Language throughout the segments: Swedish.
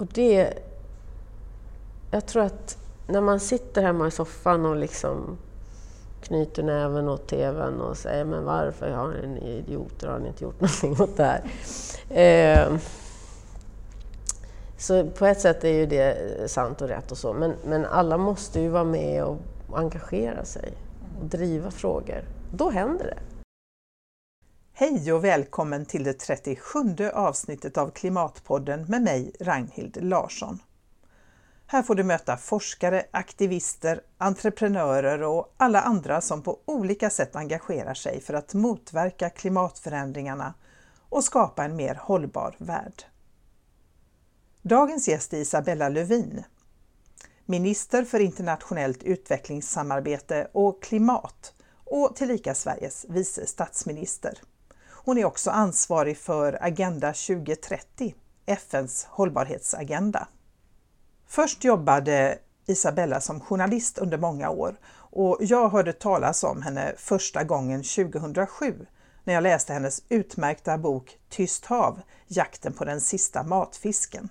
Och det... Jag tror att när man sitter hemma i soffan och liksom knyter näven åt TVn och säger men varför har ni idioter, har ni inte gjort någonting åt det här? Eh, så på ett sätt är ju det sant och rätt och så, men, men alla måste ju vara med och engagera sig och driva frågor. Då händer det. Hej och välkommen till det 37 avsnittet av Klimatpodden med mig, Ragnhild Larsson. Här får du möta forskare, aktivister, entreprenörer och alla andra som på olika sätt engagerar sig för att motverka klimatförändringarna och skapa en mer hållbar värld. Dagens gäst är Isabella Lövin, minister för internationellt utvecklingssamarbete och klimat och tillika Sveriges vice statsminister. Hon är också ansvarig för Agenda 2030, FNs hållbarhetsagenda. Först jobbade Isabella som journalist under många år och jag hörde talas om henne första gången 2007 när jag läste hennes utmärkta bok Tyst hav, jakten på den sista matfisken,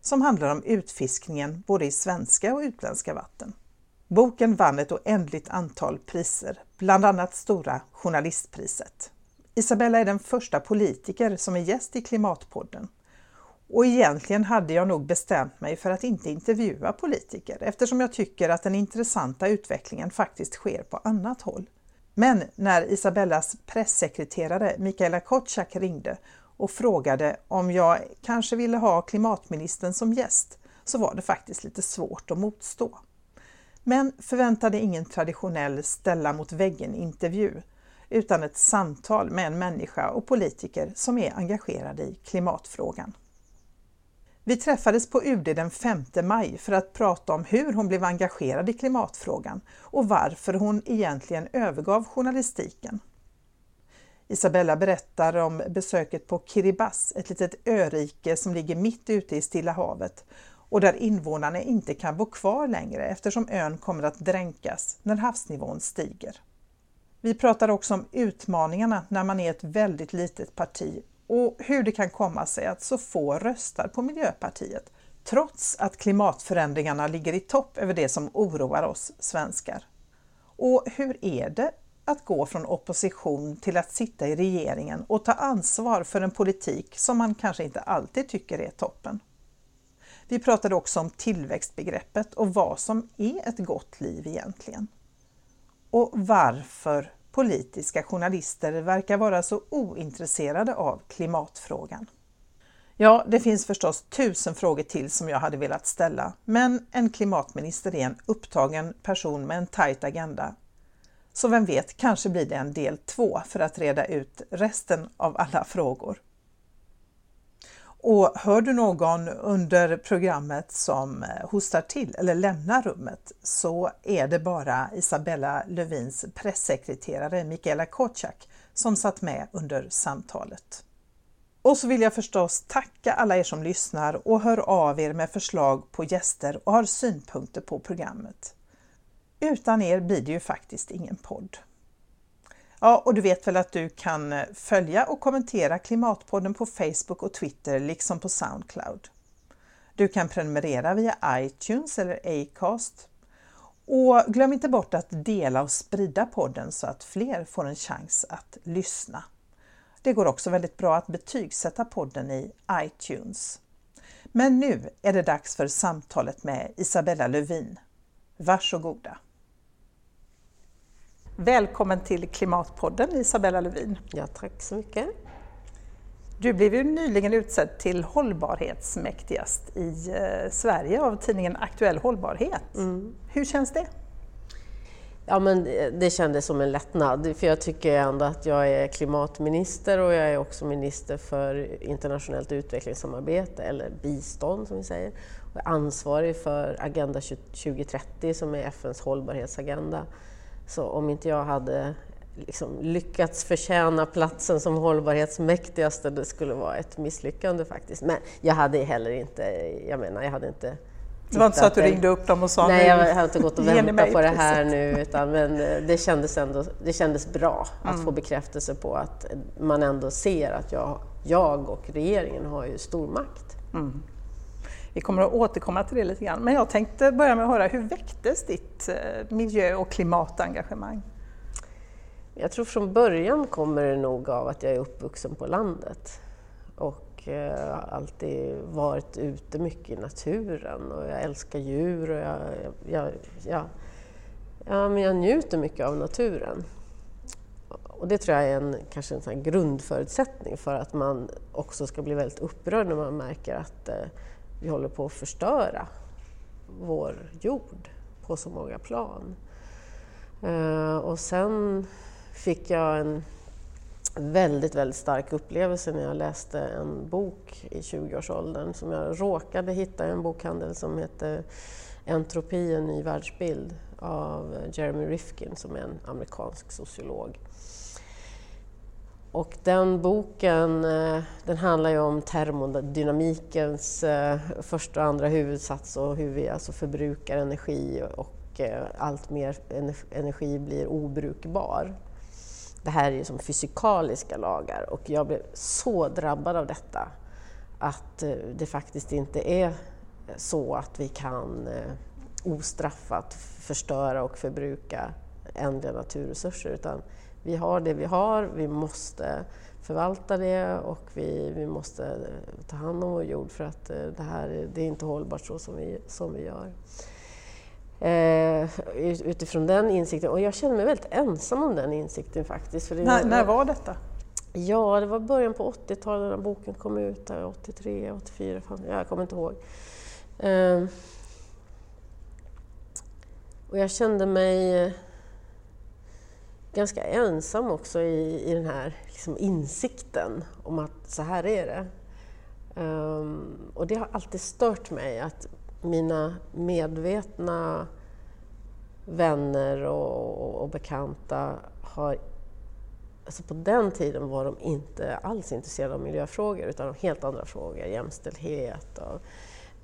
som handlar om utfiskningen både i svenska och utländska vatten. Boken vann ett oändligt antal priser, bland annat Stora journalistpriset. Isabella är den första politiker som är gäst i Klimatpodden. Och egentligen hade jag nog bestämt mig för att inte intervjua politiker eftersom jag tycker att den intressanta utvecklingen faktiskt sker på annat håll. Men när Isabellas pressekreterare Mikaela Kotschak ringde och frågade om jag kanske ville ha klimatministern som gäst så var det faktiskt lite svårt att motstå. Men förväntade ingen traditionell ställa mot väggen-intervju utan ett samtal med en människa och politiker som är engagerade i klimatfrågan. Vi träffades på UD den 5 maj för att prata om hur hon blev engagerad i klimatfrågan och varför hon egentligen övergav journalistiken. Isabella berättar om besöket på Kiribati, ett litet örike som ligger mitt ute i Stilla havet och där invånarna inte kan bo kvar längre eftersom ön kommer att dränkas när havsnivån stiger. Vi pratar också om utmaningarna när man är ett väldigt litet parti och hur det kan komma sig att så få röstar på Miljöpartiet trots att klimatförändringarna ligger i topp över det som oroar oss svenskar. Och hur är det att gå från opposition till att sitta i regeringen och ta ansvar för en politik som man kanske inte alltid tycker är toppen? Vi pratade också om tillväxtbegreppet och vad som är ett gott liv egentligen. Och varför politiska journalister verkar vara så ointresserade av klimatfrågan. Ja, det finns förstås tusen frågor till som jag hade velat ställa, men en klimatminister är en upptagen person med en tajt agenda. Så vem vet, kanske blir det en del två för att reda ut resten av alla frågor. Och hör du någon under programmet som eh, hostar till eller lämnar rummet så är det bara Isabella Lövins pressekreterare Mikaela Kotschak som satt med under samtalet. Och så vill jag förstås tacka alla er som lyssnar och hör av er med förslag på gäster och har synpunkter på programmet. Utan er blir det ju faktiskt ingen podd. Ja, och du vet väl att du kan eh, följa och kommentera Klimatpodden på Facebook och Twitter liksom på Soundcloud. Du kan prenumerera via iTunes eller Acast. Och glöm inte bort att dela och sprida podden så att fler får en chans att lyssna. Det går också väldigt bra att betygsätta podden i iTunes. Men nu är det dags för samtalet med Isabella Lövin. Varsågoda! Välkommen till Klimatpodden Isabella Lövin. Ja, tack så mycket. Du blev ju nyligen utsedd till hållbarhetsmäktigast i eh, Sverige av tidningen Aktuell Hållbarhet. Mm. Hur känns det? Ja, men det kändes som en lättnad, för jag tycker ändå att jag är klimatminister och jag är också minister för internationellt utvecklingssamarbete, eller bistånd som vi säger. Och är ansvarig för Agenda 2030 som är FNs hållbarhetsagenda. Så om inte jag hade liksom lyckats förtjäna platsen som hållbarhetsmäktigaste, det skulle vara ett misslyckande faktiskt. Men jag hade heller inte, jag menar, jag hade inte det var inte så att du ringde upp dem och sa Nej, jag hade inte gått och väntat på det här nu, utan, men eh, det kändes ändå det kändes bra att mm. få bekräftelse på att man ändå ser att jag, jag och regeringen har ju stor makt. Mm. Vi kommer att återkomma till det lite grann. Men jag tänkte börja med att höra, hur väcktes ditt eh, miljö och klimatengagemang? Jag tror från början kommer det nog av att jag är uppvuxen på landet och eh, alltid varit ute mycket i naturen och jag älskar djur och jag, jag, jag, ja, men jag njuter mycket av naturen. Och det tror jag är en, kanske en sån grundförutsättning för att man också ska bli väldigt upprörd när man märker att eh, vi håller på att förstöra vår jord på så många plan. Eh, och sen fick jag en väldigt, väldigt stark upplevelse när jag läste en bok i 20-årsåldern som jag råkade hitta i en bokhandel som heter Entropi, en ny världsbild av Jeremy Rifkin som är en amerikansk sociolog. Och den boken eh, den handlar ju om termodynamikens eh, första och andra huvudsats och hur vi alltså förbrukar energi och eh, allt mer energi blir obrukbar. Det här är ju som fysikaliska lagar och jag blev så drabbad av detta att det faktiskt inte är så att vi kan ostraffat förstöra och förbruka ändliga naturresurser utan vi har det vi har, vi måste förvalta det och vi, vi måste ta hand om vår jord för att eh, det här det är inte hållbart så som vi, som vi gör. Eh, utifrån den insikten, och jag känner mig väldigt ensam om den insikten faktiskt. För när, när var detta? Ja, det var början på 80-talet när boken kom ut, 83, 84, jag kommer inte ihåg. Eh, och jag kände mig ganska ensam också i, i den här liksom insikten om att så här är det. Um, och det har alltid stört mig att mina medvetna vänner och, och, bekanta har... Alltså på den tiden var de inte alls intresserade av miljöfrågor utan av helt andra frågor, jämställdhet och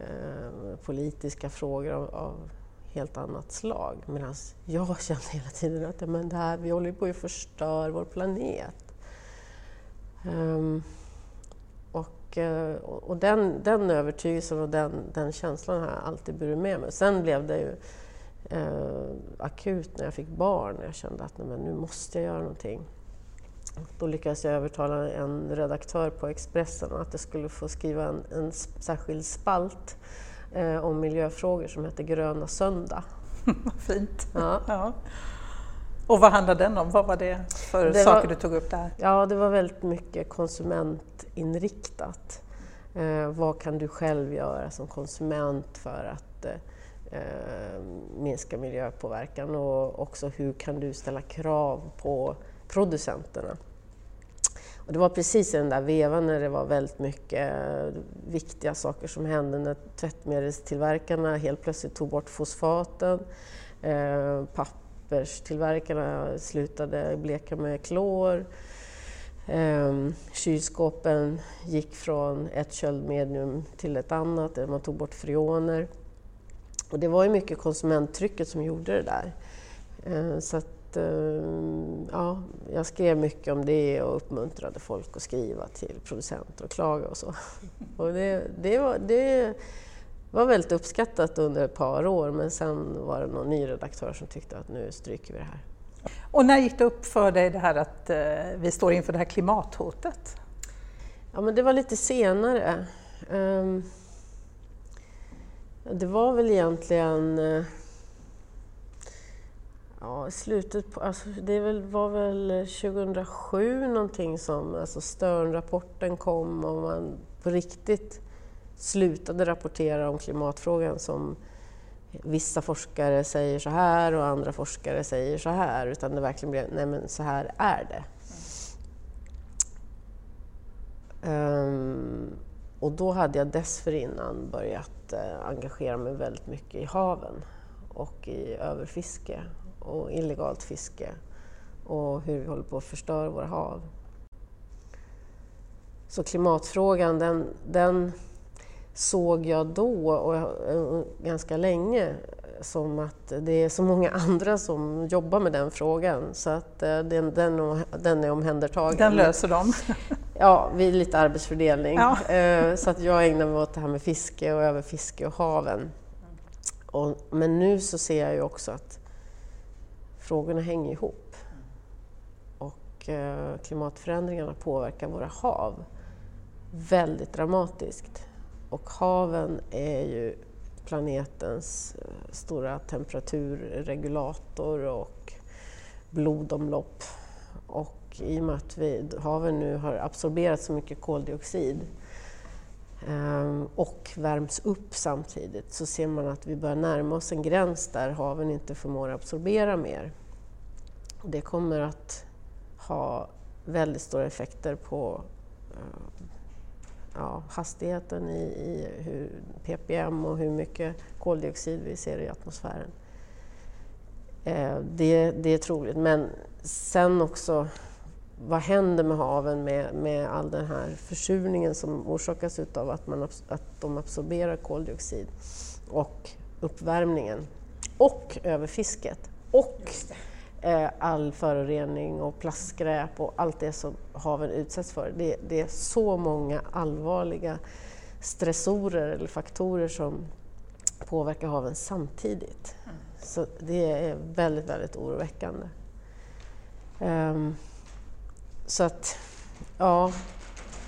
eh, politiska frågor av, av helt annat slag. Medan jag kände hela tiden att men det här, vi håller på att förstöra vår planet. Um, och, och den, den övertygelsen och den, den känslan har jag alltid burit med mig. Sen blev det ju eh, akut när jag fick barn. Jag kände att nej, men nu måste jag göra någonting. Då lyckades jag övertala en redaktör på Expressen att jag skulle få skriva en, en särskild spalt eh, om miljöfrågor som heter Gröna söndag. Fint! Ja. ja. Och vad handlade den om? Vad var det för det saker var, du tog upp där? Ja, det var väldigt mycket konsumentinriktat. Eh, vad kan du själv göra som konsument för att eh minska miljöpåverkan och också hur kan du ställa krav på producenterna? Och det var precis i den där vevan när det var väldigt mycket viktiga saker som hände när tvättmedelstillverkarna helt plötsligt tog bort fosfaten. Eh, papperstillverkarna slutade bleka med klor. Eh, kylskåpen gick från ett köldmedium till ett annat, man tog bort freoner. Och det var ju mycket konsumenttrycket som gjorde det där. Eh, så Eh, ja, jag skrev mycket om det och uppmuntrade folk att skriva till producenter och klaga och så. Och det, det, var, det var väldigt uppskattat under ett par år men sen var det någon ny redaktör som tyckte att nu stryker vi det här. Och när gick det upp för dig det här att eh, vi står inför det här klimathotet? Ja, men det var lite senare. Um, det var väl egentligen uh, Ja, slutet på, alltså det var väl 2007 någonting som alltså Sternrapporten kom och man på riktigt slutade rapportera om klimatfrågan som vissa forskare säger så här och andra forskare säger så här, utan det verkligen blev, nej men så här är det. Mm. Um, och då hade jag dessförinnan börjat uh, engagera mig väldigt mycket i haven och i överfiske och illegalt fiske och hur vi håller på att förstöra våra hav. Så klimatfrågan, den, den såg jag då och ganska länge som att det är så många andra som jobbar med den frågan så att eh, den, den, den är omhändertagen. Den löser de? Ja, vi är lite arbetsfördelning. Ja. Eh, så att jag ägnar mig åt det här med fiske och överfiske och haven. Och, men nu så ser jag ju också att frågorna hänger ihop. Och eh, klimatförändringarna påverkar våra hav väldigt dramatiskt. Och haven är ju planetens eh, stora temperaturregulator och blodomlopp. Och i och med att vi, haven nu har absorberat så mycket koldioxid Ehm, och värms upp samtidigt så ser man att vi börjar närma oss en gräns där haven inte förmår absorbera mer. Det kommer att ha väldigt stora effekter på eh, ja, hastigheten i, i hur, ppm och hur mycket koldioxid vi ser i atmosfären. Eh, det, det, är troligt, men sen också vad händer med haven med, med all den här försurningen som orsakas av att, man, att de absorberar koldioxid och uppvärmningen och överfisket och eh, all förorening och plastskräp och allt det som haven utsätts för. Det, det, är så många allvarliga stressorer eller faktorer som påverkar haven samtidigt. Mm. Så det är väldigt, väldigt oroväckande. Um, så att, ja,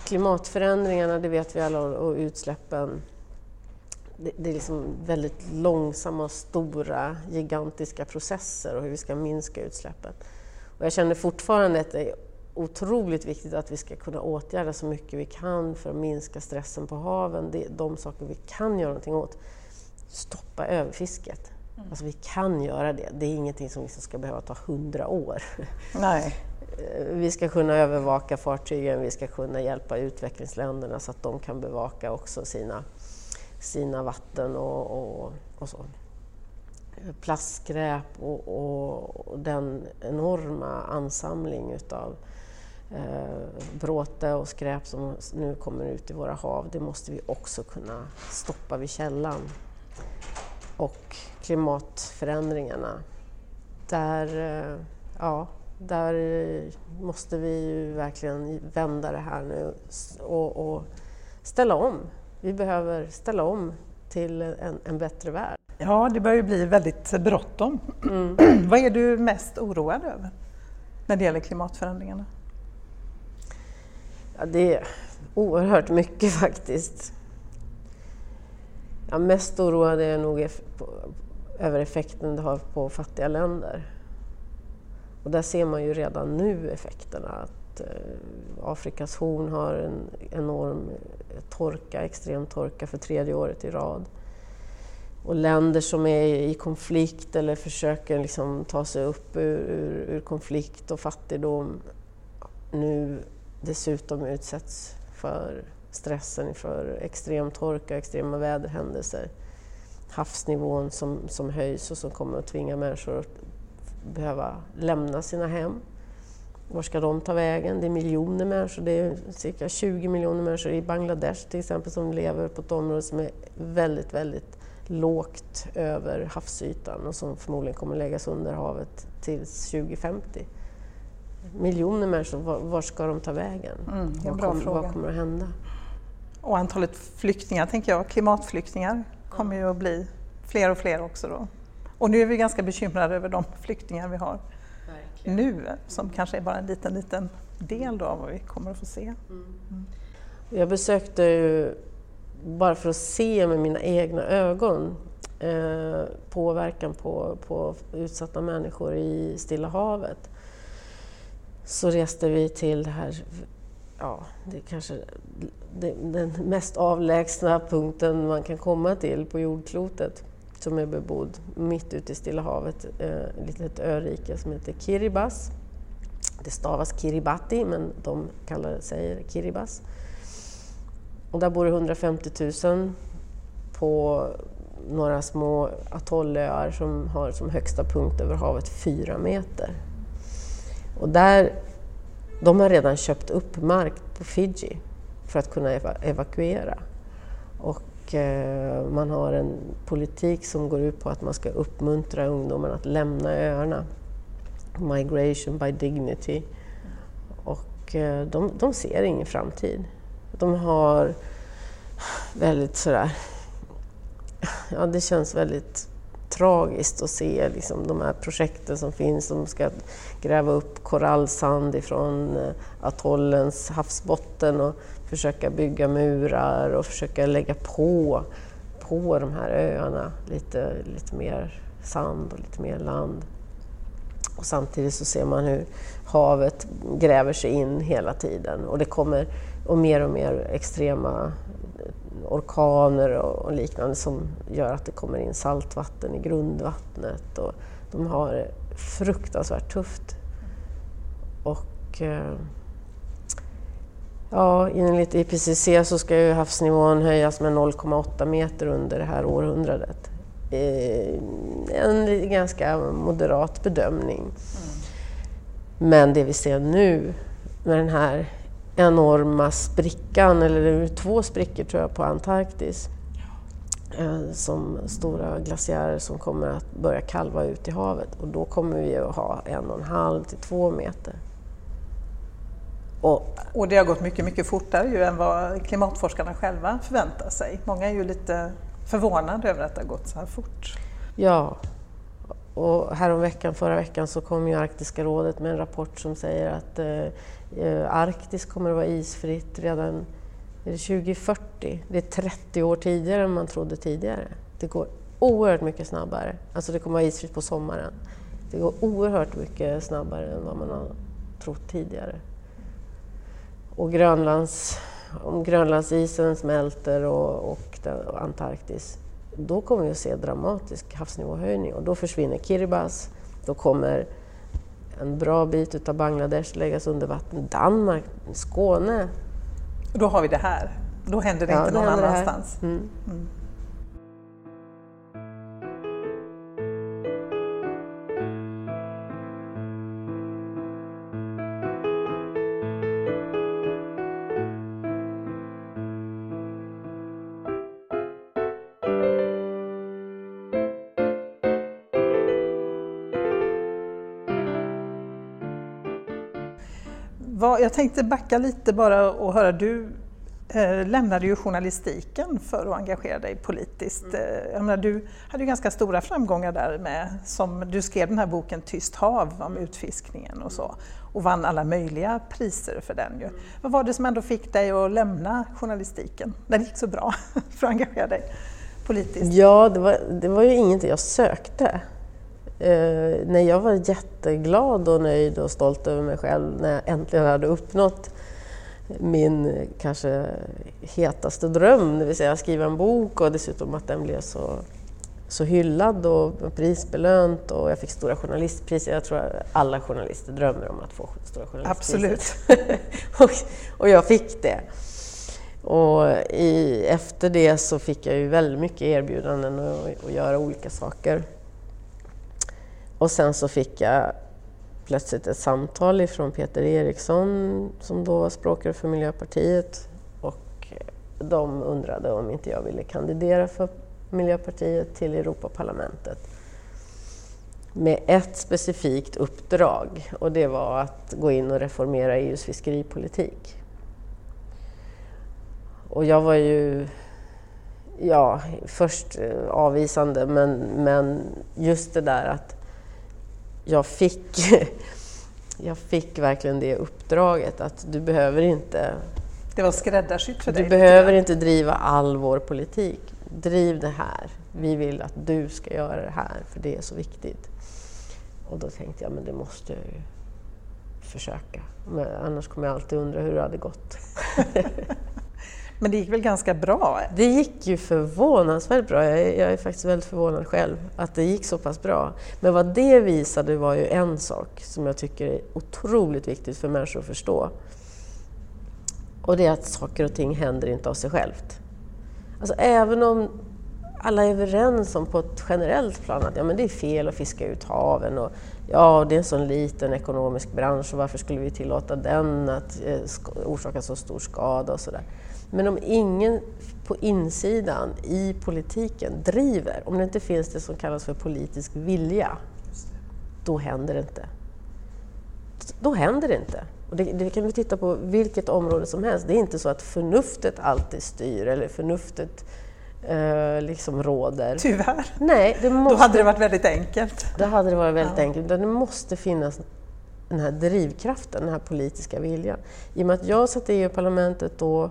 klimatförändringarna, det vet vi alla, och utsläppen det, det är liksom väldigt långsamma, stora, gigantiska processer och hur vi ska minska utsläppen. Och jag känner fortfarande att det är otroligt viktigt att vi ska kunna åtgärda så mycket vi kan för att minska stressen på haven. Det är de saker vi kan göra någonting åt. Stoppa överfisket. Mm. Alltså vi kan göra det. Det är ingenting som liksom ska behöva ta hundra år. Nej. Eh, vi ska kunna övervaka fartygen, vi ska kunna hjälpa utvecklingsländerna så att de kan bevaka också sina sina vatten och, och, och så. Plastskräp och, och, den enorma ansamling utav eh, bråte och skräp som nu kommer ut i våra hav, det måste vi också kunna stoppa vid källan. Och klimatförändringarna, där, eh, ja, där måste vi ju verkligen vända det här nu och, och ställa om vi behöver ställa om till en, en bättre värld. Ja, det börjar ju bli väldigt bråttom. Mm. Vad är du mest oroad över när det gäller klimatförändringarna? Ja, det är oerhört mycket faktiskt. Ja, mest oroad är jag nog över effekten det har på fattiga länder. Och där ser man ju redan nu effekterna. Att eh, Afrikas horn har en enorm torka, extrem torka för tredje året i rad. Och länder som är i konflikt eller försöker liksom ta sig upp ur, ur, ur konflikt och fattigdom nu dessutom utsätts för stressen för extrem torka, extrema väderhändelser. Havsnivån som, som höjs och som kommer att tvinga människor att behöva lämna sina hem. Var ska de ta vägen? Det är miljoner människor, det är cirka 20 miljoner människor i Bangladesh till exempel som lever på ett område som är väldigt, väldigt lågt över havsytan och som förmodligen kommer läggas under havet till 2050. Miljoner människor, var, var ska de ta vägen? Mm, vad, kom, vad kommer att hända? Och antalet flyktingar, tänker jag, klimatflyktingar, kommer ju att bli fler och fler också då. Och nu är vi ganska bekymrade över de flyktingar vi har nu som kanske är bara en liten, liten del då av vad vi kommer att få se. Mm. Jag besökte ju, bara för att se med mina egna ögon eh, påverkan på, på utsatta människor i Stilla havet så reste vi till det här, ja, det kanske den mest avlägsna punkten man kan komma till på jordklotet som är bebodd mitt ute i Stilla havet, eh, ett litet örike som heter Kiribas. Det stavas Kiribati, men de kallar det, säger Kiribas. Och där bor det 150 000 på några små atollöar som har som högsta punkt över havet fyra meter. Och där, de har redan köpt upp mark på Fiji för att kunna evakuera. Och Eh, man har en politik som går ut på att man ska uppmuntra ungdomarna att lämna öarna. Migration by dignity. Och eh, de, de ser ingen framtid. De har väldigt sådär... Ja, det känns väldigt tragiskt att se liksom, de här projekten som finns. De ska gräva upp korallsand ifrån eh, atollens havsbotten och försöka bygga murar och försöka lägga på, på de här öarna lite, lite mer sand och lite mer land. Och samtidigt så ser man hur havet gräver sig in hela tiden och det kommer och mer och mer extrema orkaner och liknande som gör att det kommer in saltvatten i grundvattnet. Och de har det fruktansvärt tufft. Och eh, ja, enligt IPCC så ska ju havsnivån höjas med 0,8 meter under det här århundradet. Eh, en ganska moderat bedömning. Mm. Men det vi ser nu med den här enorma sprickan, eller det är två sprickor tror jag, på Antarktis. Eh, som stora glaciärer som kommer att börja kalva ut i havet och då kommer vi att ha en och en halv till två meter. Och, och det har gått mycket, mycket fortare ju än vad klimatforskarna själva förväntar sig. Många är ju lite förvånade över att det har gått så här fort. Ja, och häromveckan, förra veckan, så kom ju Arktiska rådet med en rapport som säger att eh, eh Eh, Arktis kommer att vara isfritt redan 2040. Det är 30 år tidigare än man trodde tidigare. Det går oerhört mycket snabbare. Alltså det kommer att vara isfritt på sommaren. Det går oerhört mycket snabbare än vad man har trott tidigare. Och Grönlands, om Grönlandsisen smälter och, och, och Antarktis då kommer vi att se dramatisk havsnivåhöjning och då försvinner Kiribati, då kommer en bra bit utav Bangladesh läggas under vatten, Danmark, Skåne. Då har vi det här, då händer det ja, inte någon annanstans. Mm. Mm. Jag tänkte backa lite bara och höra, du eh, lämnade ju journalistiken för att engagera dig politiskt. Mm. Eh, jag menar, du hade ju ganska stora framgångar där med, som du skrev den här boken Tyst hav om utfiskningen och så och vann alla möjliga priser för den. Ju. Mm. Vad var det som ändå fick dig att lämna journalistiken när det gick så bra för att engagera dig politiskt? Ja, det var, det var ju ingenting jag sökte. Eh, när jag var jätteglad och nöjd och stolt över mig själv när jag äntligen hade uppnått min kanske hetaste dröm, det vill säga skriva en bok och dessutom att den blev så, så hyllad och prisbelönt och jag fick stora journalistpriser. Jag tror att alla journalister drömmer om att få stora journalistpriser. Absolut. och, och jag fick det. Och i, efter det så fick jag ju väldigt mycket erbjudanden att, att göra olika saker. Och sen så fick jag plötsligt ett samtal ifrån Peter Eriksson som då var språkare för Miljöpartiet och de undrade om inte jag ville kandidera för Miljöpartiet till Europaparlamentet med ett specifikt uppdrag och det var att gå in och reformera EUs fiskeripolitik. Och jag var ju ja, först eh, avvisande men, men just det där att jag fick, jag fick verkligen det uppdraget att du behöver inte... Det var skräddarsytt för dig? Du behöver inte driva all vår politik. Driv det här. Vi vill att du ska göra det här, för det är så viktigt. Och då tänkte jag, men det måste jag ju försöka. Men annars kommer jag alltid undra hur det hade gått. Men det gick väl ganska bra? Det gick ju förvånansvärt bra. Jag är, jag är, faktiskt väldigt förvånad själv att det gick så pass bra. Men vad det visade var ju en sak som jag tycker är otroligt viktigt för människor att förstå. Och det är att saker och ting händer inte av sig självt. Alltså även om alla är överens om på ett generellt plan att ja, men det är fel att fiska ut haven och ja, det är en sån liten ekonomisk bransch och varför skulle vi tillåta den att eh, orsaka så stor skada och sådär. Men om ingen på insidan i politiken driver, om det inte finns det som kallas för politisk vilja, då händer det inte. då händer det inte. Och det, det kan vi titta på vilket område som helst. Det är inte så att förnuftet alltid styr eller förnuftet eh, liksom råder. Tyvärr. Nej, det måste, Då hade det varit väldigt enkelt. Då hade det varit väldigt ja. enkelt. Det måste finnas den här drivkraften, den här politiska viljan. I och med att jag satt i EU-parlamentet då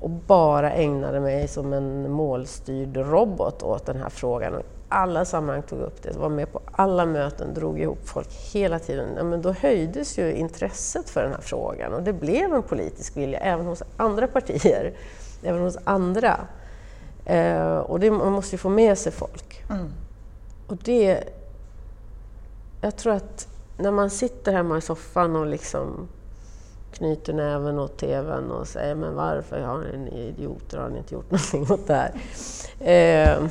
och bara ägnade mig som en målstyrd robot åt den här frågan. Och alla sammanhang tog upp det, var med på alla möten, drog ihop folk hela tiden. Ja, men då höjdes ju intresset för den här frågan och det blev en politisk vilja även hos andra partier, även hos andra. Eh, och det, man måste ju få med sig folk. Mm. Och det... Jag tror att när man sitter hemma i soffan och liksom knyter näven åt TVn och säger men varför har ni idioter, har ni inte gjort någonting åt det här? Eh,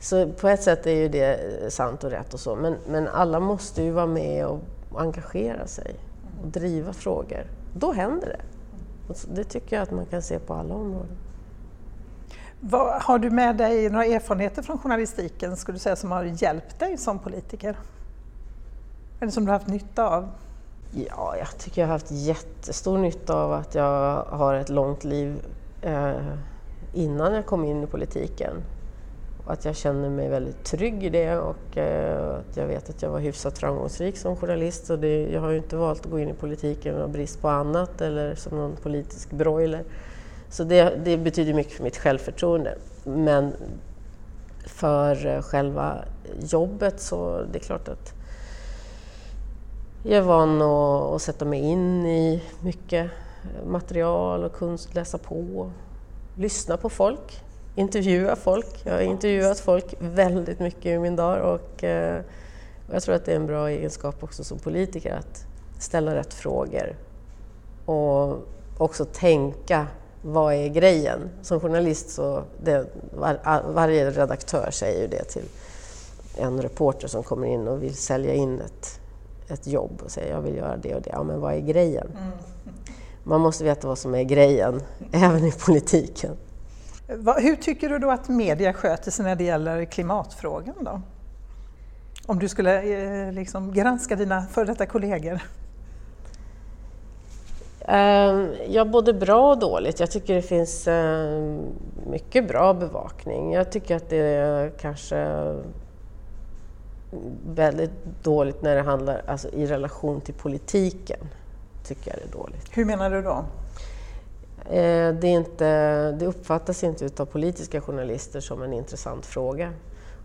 så på ett sätt är ju det sant och rätt och så, men, men alla måste ju vara med och engagera sig och driva frågor. Då händer det. Och det tycker jag att man kan se på alla områden. Vad, har du med dig några erfarenheter från journalistiken skulle du säga, som har hjälpt dig som politiker? Eller som du har haft nytta av? Ja, jag tycker jag har haft jättestor nytta av att jag har ett långt liv eh, innan jag kom in i politiken. Och att jag känner mig väldigt trygg i det och eh, att jag vet att jag var hyfsat framgångsrik som journalist. Och det, jag har ju inte valt att gå in i politiken av brist på annat eller som någon politisk broiler. Så det, det betyder mycket för mitt självförtroende. Men för eh, själva jobbet så det är klart att jag är van att, att sätta mig in i mycket material och kunst, läsa på, lyssna på folk, intervjua folk. Jag har intervjuat folk väldigt mycket i min dag och, och jag tror att det är en bra egenskap också som politiker att ställa rätt frågor och också tänka vad är grejen? Som journalist så det, var, varje redaktör säger ju det till en reporter som kommer in och vill sälja in ett ett jobb och säger jag vill göra det och det. Ja, men vad är grejen? Mm. Man måste veta vad som är grejen, även i politiken. Hur tycker du då att media sköter sig när det gäller klimatfrågan då? Om du skulle eh, liksom granska dina före detta kollegor? Ehm, ja, både bra och dåligt. Jag tycker det finns ehm, mycket bra bevakning. Jag tycker att det kanske väldigt dåligt när det handlar alltså, i relation till politiken. tycker jag det är dåligt. Hur menar du då? Eh, det, är inte, det uppfattas inte av politiska journalister som en intressant fråga.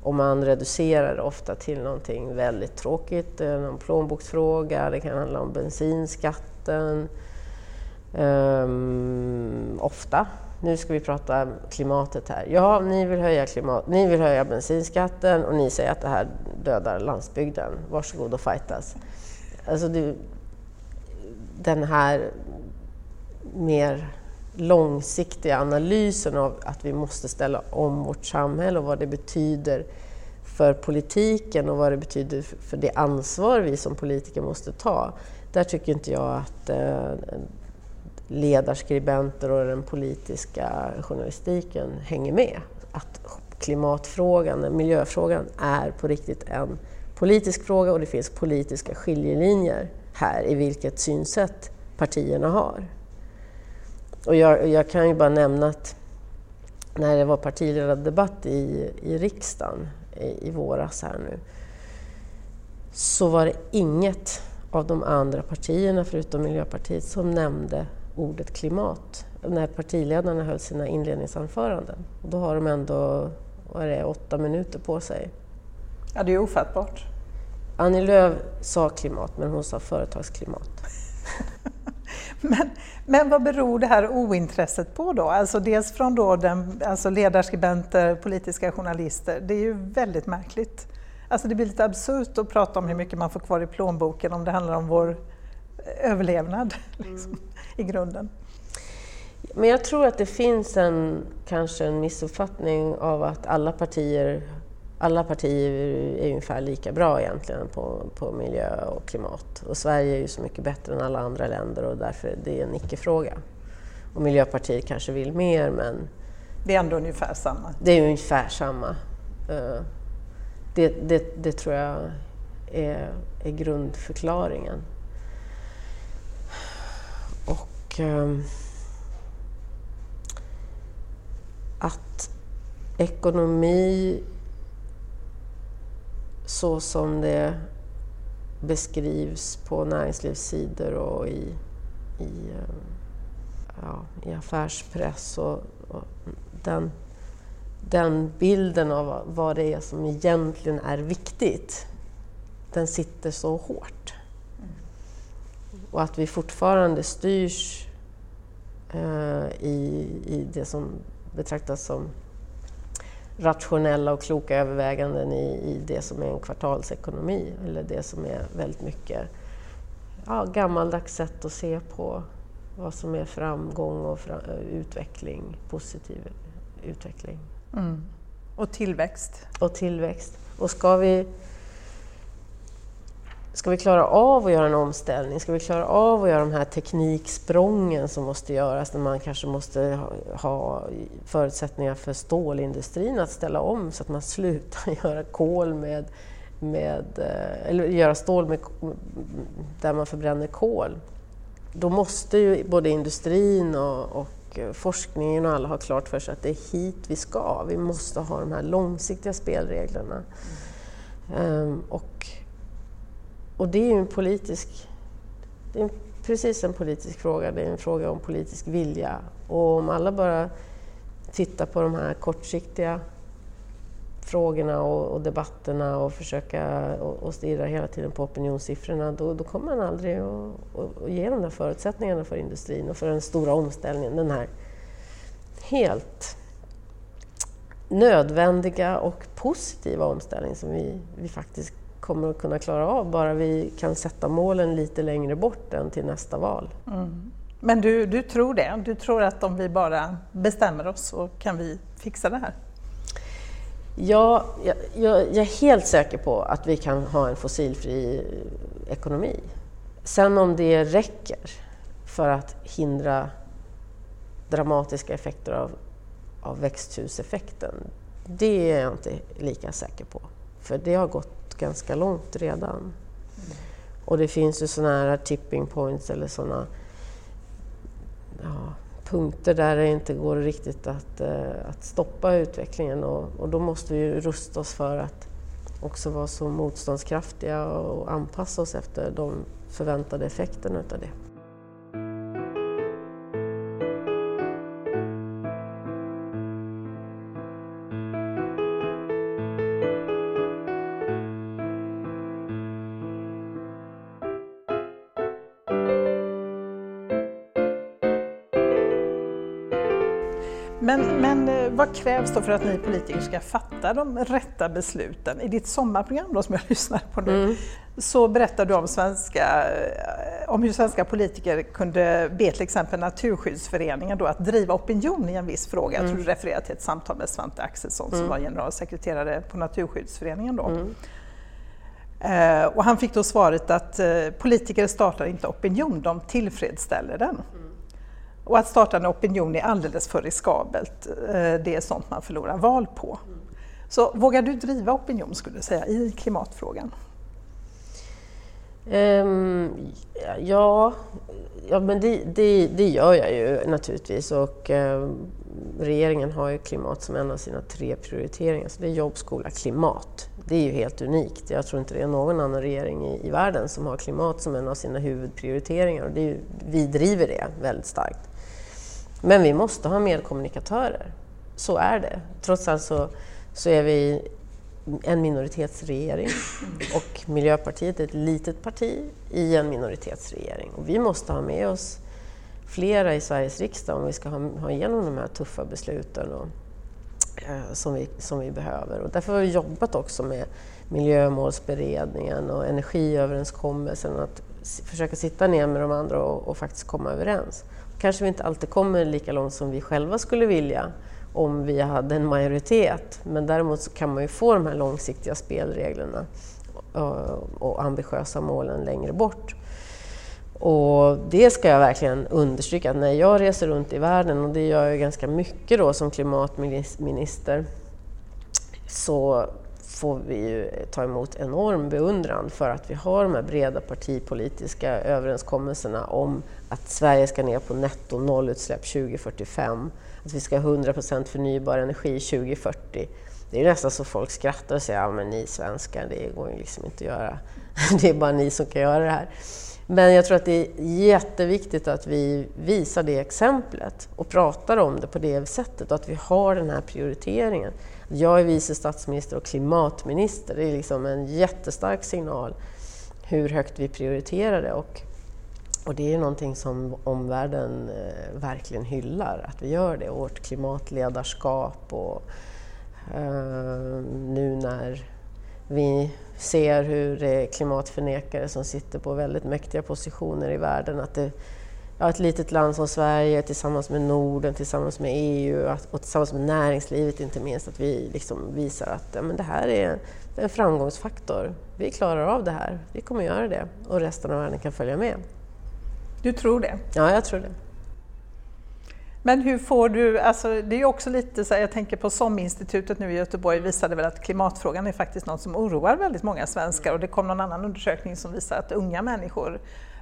Och man reducerar det ofta till någonting väldigt tråkigt, en plånboksfråga, det kan handla om bensinskatten. Um, ofta nu ska vi prata klimatet här. Ja, ni vill höja, klimat, ni vill höja bensinskatten och ni säger att det här dödar landsbygden. Varsågod och fightas. Alltså det, den här mer långsiktiga analysen av att vi måste ställa om vårt samhälle och vad det betyder för politiken och vad det betyder för det ansvar vi som politiker måste ta. Där tycker inte jag att eh, ledarskribenter och den politiska journalistiken hänger med. Att klimatfrågan, miljöfrågan, är på riktigt en politisk fråga och det finns politiska skiljelinjer här i vilket synsätt partierna har. Och jag, jag kan ju bara nämna att när det var partiledardebatt i, i riksdagen i, i våras här nu så var det inget av de andra partierna förutom Miljöpartiet som nämnde ordet klimat när partiledarna höll sina inledningsanföranden. Och då har de ändå vad är det, åtta minuter på sig. Ja, det är ofattbart. Annie Lööf sa klimat, men hon sa företagsklimat. men, men vad beror det här ointresset på då? Alltså dels från då den, alltså ledarskribenter, politiska journalister. Det är ju väldigt märkligt. Alltså det blir lite absurt att prata om hur mycket man får kvar i plånboken om det handlar om vår överlevnad. Liksom. Mm i grunden. Men jag tror att det finns en, kanske en missuppfattning av att alla partier, alla partier är ungefär lika bra egentligen på, på miljö och klimat. Och Sverige är ju så mycket bättre än alla andra länder och därför är det en icke-fråga. Och Miljöpartiet kanske vill mer men... Det är ändå ungefär samma? Det är ungefär samma. Eh, det, det, det tror jag är, är grundförklaringen. Och um, att ekonomi så som det beskrivs på näringslivssidor och i, i, ehm, ja, i affärspress och, och den den bilden av vad det är som egentligen är viktigt, den sitter så hårt. Och att vi fortfarande styrs i, i det som betraktas som rationella och kloka överväganden i, i det som är en kvartalsekonomi eller det som är väldigt mycket ja, gammaldags sätt att se på vad som är framgång och fra, utveckling, positiv utveckling. Mm. Och tillväxt. Och tillväxt. Och ska vi, ska vi klara av att göra en omställning, ska vi klara av att göra de här tekniksprången som måste göras, när man kanske måste ha, förutsättningar för stålindustrin att ställa om så att man slutar göra kol med, med eh, eller göra stål med, där man förbränner kol. Då måste ju både industrin och, och forskningen och alla har klart för sig att det är hit vi ska. Vi måste ha de här långsiktiga spelreglerna. Mm. Um, och, och det är ju en politisk... Det är precis en politisk fråga, det är en fråga om politisk vilja. Och om alla bara tittar på de här kortsiktiga frågorna och, och debatterna och försöka och, och stirra hela tiden på opinionssiffrorna, då, då kommer man aldrig att, ge de där förutsättningarna för industrin och för den stora omställningen, den här helt nödvändiga och positiva omställning som vi, vi faktiskt kommer att kunna klara av, bara vi kan sätta målen lite längre bort än till nästa val. Mm. Men du, du tror det? Du tror att om vi bara bestämmer oss så kan vi fixa det här? Ja, jag, jag, jag, är helt säker på att vi kan ha en fossilfri ekonomi. Sen om det räcker för att hindra dramatiska effekter av, av växthuseffekten, det är jag inte lika säker på. För det har gått ganska långt redan. Mm. Och det finns ju sådana här tipping points eller sådana ja, punkter där det inte går riktigt att, eh, att stoppa utvecklingen och, och, då måste vi ju rusta oss för att också vara så motståndskraftiga och anpassa oss efter de förväntade effekterna utav det. Vad krävs då för att ni politiker ska fatta de rätta besluten? I ditt sommarprogram då, som jag lyssnar på nu mm. så berättar du om, svenska, eh, om hur svenska politiker kunde be till exempel Naturskyddsföreningen då att driva opinion i en viss fråga. Mm. Jag tror du refererar till ett samtal med Svante Axelsson mm. som var generalsekreterare på Naturskyddsföreningen då. Mm. Eh, och han fick då svaret att eh, politiker startar inte opinion, de tillfredsställer den. Och att starta en opinion är alldeles för riskabelt. Eh, det är sånt man förlorar val på. Så vågar du driva opinion skulle du säga i klimatfrågan? Um, ja, ja, men det, det, det, gör jag ju naturligtvis och uh, regeringen har ju klimat som en av sina tre prioriteringar. Så det är jobb, skola, klimat. Det är ju helt unikt. Jag tror inte det är någon annan regering i, i världen som har klimat som en av sina huvudprioriteringar och det är ju, vi driver det väldigt starkt. Men vi måste ha medkommunikatörer. Så är det. Trots allt så, så är vi en minoritetsregering och Miljöpartiet är ett litet parti i en minoritetsregering. Och vi måste ha med oss flera i Sveriges riksdag om vi ska ha, ha igenom de här tuffa besluten och, eh, som, vi, som vi behöver. Och därför har vi jobbat också med miljömålsberedningen och energiöverenskommelsen, att försöka sitta ner med de andra och, och faktiskt komma överens kanske vi inte alltid kommer lika långt som vi själva skulle vilja om vi hade en majoritet. Men däremot så kan man ju få de här långsiktiga spelreglerna eh, och ambitiösa målen längre bort. Och det ska jag verkligen understryka, när jag reser runt i världen, och det gör jag ganska mycket då som klimatminister, så får vi ju ta emot enorm beundran för att vi har de här breda partipolitiska överenskommelserna om att Sverige ska ner på netto nollutsläpp 2045, att vi ska ha 100% förnybar energi 2040. Det är nästan så folk skrattar och säger ja men ni svenskar, det går ju liksom inte att göra. Det är bara ni som kan göra det här. Men jag tror att det är jätteviktigt att vi visar det exemplet och pratar om det på det sättet och att vi har den här prioriteringen. Jag är vice statsminister och klimatminister, det är liksom en jättestark signal hur högt vi prioriterar det. Och, och det är någonting som omvärlden eh, verkligen hyllar, att vi gör det. Vårt klimatledarskap och eh, nu när vi ser hur det är klimatförnekare som sitter på väldigt mäktiga positioner i världen, att det, ja, ett litet land som Sverige tillsammans med Norden, tillsammans med EU och tillsammans med näringslivet inte minst, att vi liksom visar att ja, men det här är en framgångsfaktor. Vi klarar av det här, vi kommer göra det och resten av världen kan följa med. Du tror det? Ja, jag tror det. Men hur får du, alltså det är också lite så här, jag tänker på SOM-institutet nu i Göteborg visade väl att klimatfrågan är faktiskt något som oroar väldigt många svenskar och det kom någon annan undersökning som visar att unga människor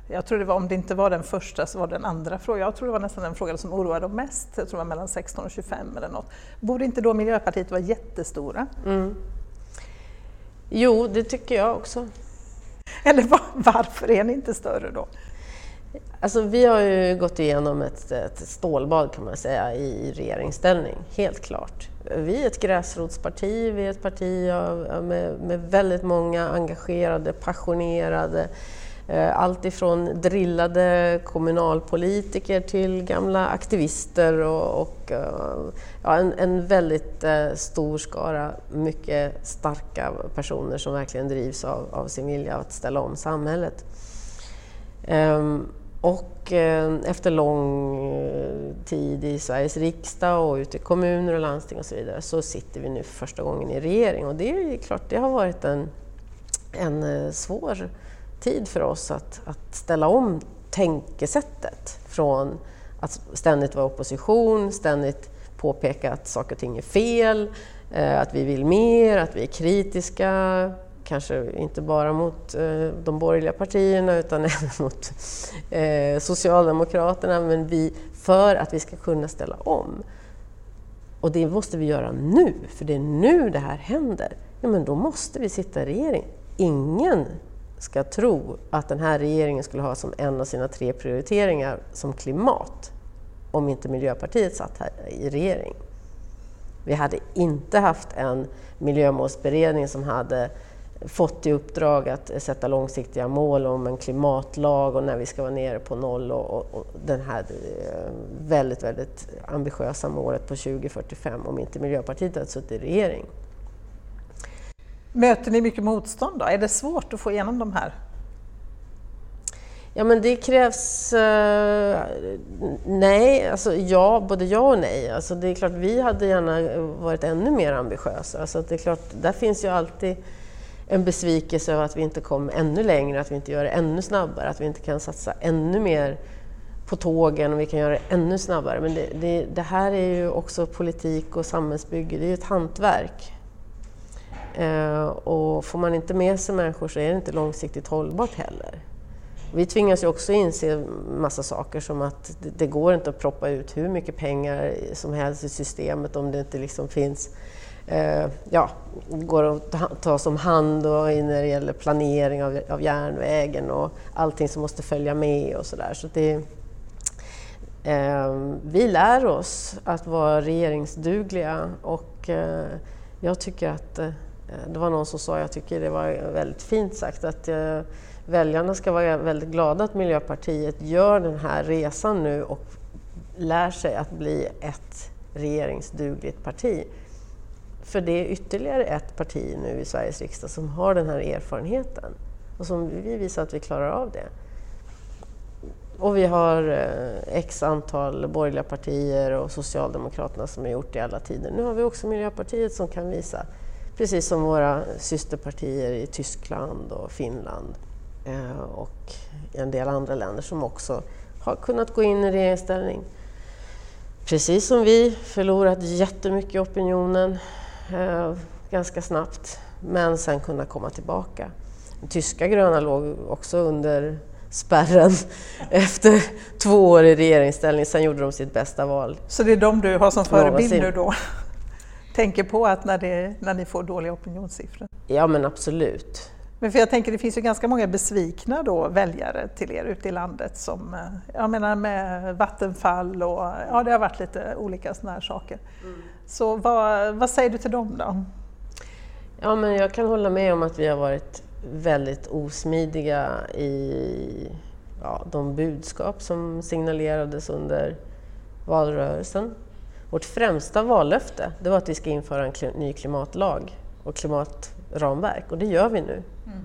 jag tror det var, om det inte var den första så var det den andra frågan. Jag tror det var nästan den frågan som oroade dem mest. Jag tror det var mellan 16 och 25 eller något. Borde inte då Miljöpartiet vara jättestora? Mm. Jo, det tycker jag också. Eller var, varför är ni inte större då? Alltså, vi har ju gått igenom ett, ett stålbad kan man säga i regeringsställning, helt klart. Vi är ett gräsrotsparti, vi är ett parti med, med väldigt många engagerade, passionerade Eh, allt ifrån drillade kommunalpolitiker till gamla aktivister och, och eh, ja, en, en, väldigt eh, stor skara mycket starka personer som verkligen drivs av, av sin vilja att ställa om samhället. Um, och eh, efter lång eh, tid i Sveriges riksdag och ute i kommuner och landsting och så vidare så sitter vi nu för första gången i regering. Och det är klart, det har varit en, en eh, svår tid för oss att, att ställa om tänkesättet från att ständigt vara opposition, ständigt påpeka att saker och ting är fel, att vi vill mer, att vi är kritiska, kanske inte bara mot eh, de borgerliga partierna utan även mot eh, Socialdemokraterna, men vi, för att vi ska kunna ställa om. Och det måste vi göra nu, för det är nu det här händer. Ja, men då måste vi sitta i regering. Ingen ska tro att den här regeringen skulle ha som en av sina tre prioriteringar som klimat om inte Miljöpartiet satt här i regering. Vi hade inte haft en miljömålsberedning som hade fått i uppdrag att sätta långsiktiga mål om en klimatlag och när vi ska vara nere på noll och, och, och det här eh, väldigt, väldigt ambitiösa målet på 2045 om inte Miljöpartiet hade suttit i regering. Möter ni mycket motstånd då? Är det svårt att få igenom de här? Ja men det krävs... Uh, nej, alltså ja, både ja och nej. Alltså det är klart, vi hade gärna varit ännu mer ambitiösa. Alltså det är klart, där finns ju alltid en besvikelse över att vi inte kom ännu längre, att vi inte gör det ännu snabbare, att vi inte kan satsa ännu mer på tågen och vi kan göra det ännu snabbare. Men det, det, det här är ju också politik och samhällsbygge, det är ju ett hantverk. Eh, och får man inte med sig människor så är det inte långsiktigt hållbart heller. Vi tvingas ju också inse massa saker som att det, det går inte att proppa ut hur mycket pengar som helst i systemet om det inte liksom finns eh, ja, går att ta, som hand och när det gäller planering av, av järnvägen och allting som måste följa med och sådär. Så det, eh, vi lär oss att vara regeringsdugliga och eh, jag tycker att eh, det var någon som sa, jag tycker det var väldigt fint sagt, att eh, väljarna ska vara väldigt glada att Miljöpartiet gör den här resan nu och lär sig att bli ett regeringsdugligt parti. För det är ytterligare ett parti nu i Sveriges riksdag som har den här erfarenheten och som vi visar att vi klarar av det. Och vi har eh, x antal borgerliga partier och Socialdemokraterna som har gjort det i alla tider. Nu har vi också Miljöpartiet som kan visa Precis som våra systerpartier i Tyskland och Finland eh, och en del andra länder som också har kunnat gå in i regeringsställning. Precis som vi förlorat jättemycket i opinionen eh, ganska snabbt men sen kunna komma tillbaka. De tyska gröna låg också under spärren efter två år i regeringsställning. Sen gjorde de sitt bästa val. Så det är de du har som förebild nu då? Tänker på att när, det, när ni får dåliga opinionssiffror? Ja men absolut. Men för jag tänker det finns ju ganska många besvikna då väljare till er ute i landet som, eh, jag menar med Vattenfall och ja det har varit lite olika sådana här saker. Mm. Så vad, vad säger du till dem då? Ja men jag kan hålla med om att vi har varit väldigt osmidiga i ja, de budskap som signalerades under valrörelsen. Vårt främsta vallöfte det var att vi ska införa en ny klimatlag och klimatramverk och det gör vi nu. Mm.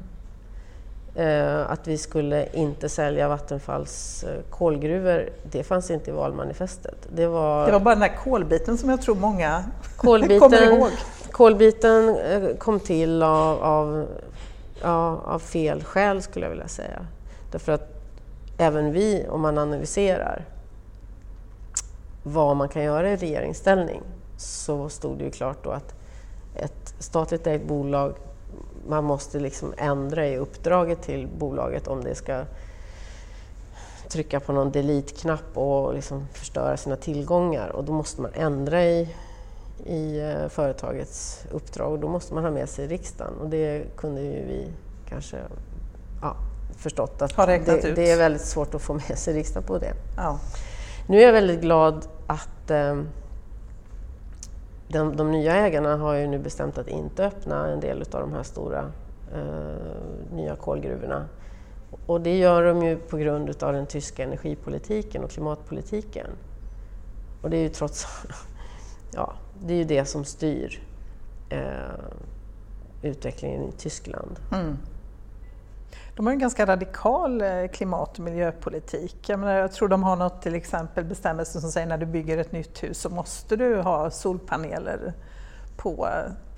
Eh, att vi skulle inte sälja Vattenfalls eh, kolgruvor, det fanns inte i valmanifestet. Det var, det var bara den där kolbiten som jag tror många kolbiten, kommer ihåg. Kolbiten eh, kom till av, av ja, av fel skäl skulle jag vilja säga. Därför att även vi, om man analyserar vad man kan göra i regeringsställning, så stod det ju klart då att ett statligt ägt bolag, man måste liksom ändra i uppdraget till bolaget om det ska trycka på någon delete-knapp och liksom förstöra sina tillgångar och då måste man ändra i i eh, företagets uppdrag och då måste man ha med sig riksdagen och det kunde ju vi kanske ja, förstått att det, det, är väldigt svårt att få med sig riksdagen på det. Ja. Nu är jag väldigt glad att eh, de, de, nya ägarna har ju nu bestämt att inte öppna en del av de här stora eh, nya kolgruvorna. Och det gör de ju på grund av den tyska energipolitiken och klimatpolitiken. Och det är ju trots ja, det är ju det som styr eh, utvecklingen i Tyskland. Mm. De har en ganska radikal eh, klimat och miljöpolitik. Jag, menar, jag tror de har något till exempel bestämmelse som säger när du bygger ett nytt hus så måste du ha solpaneler på,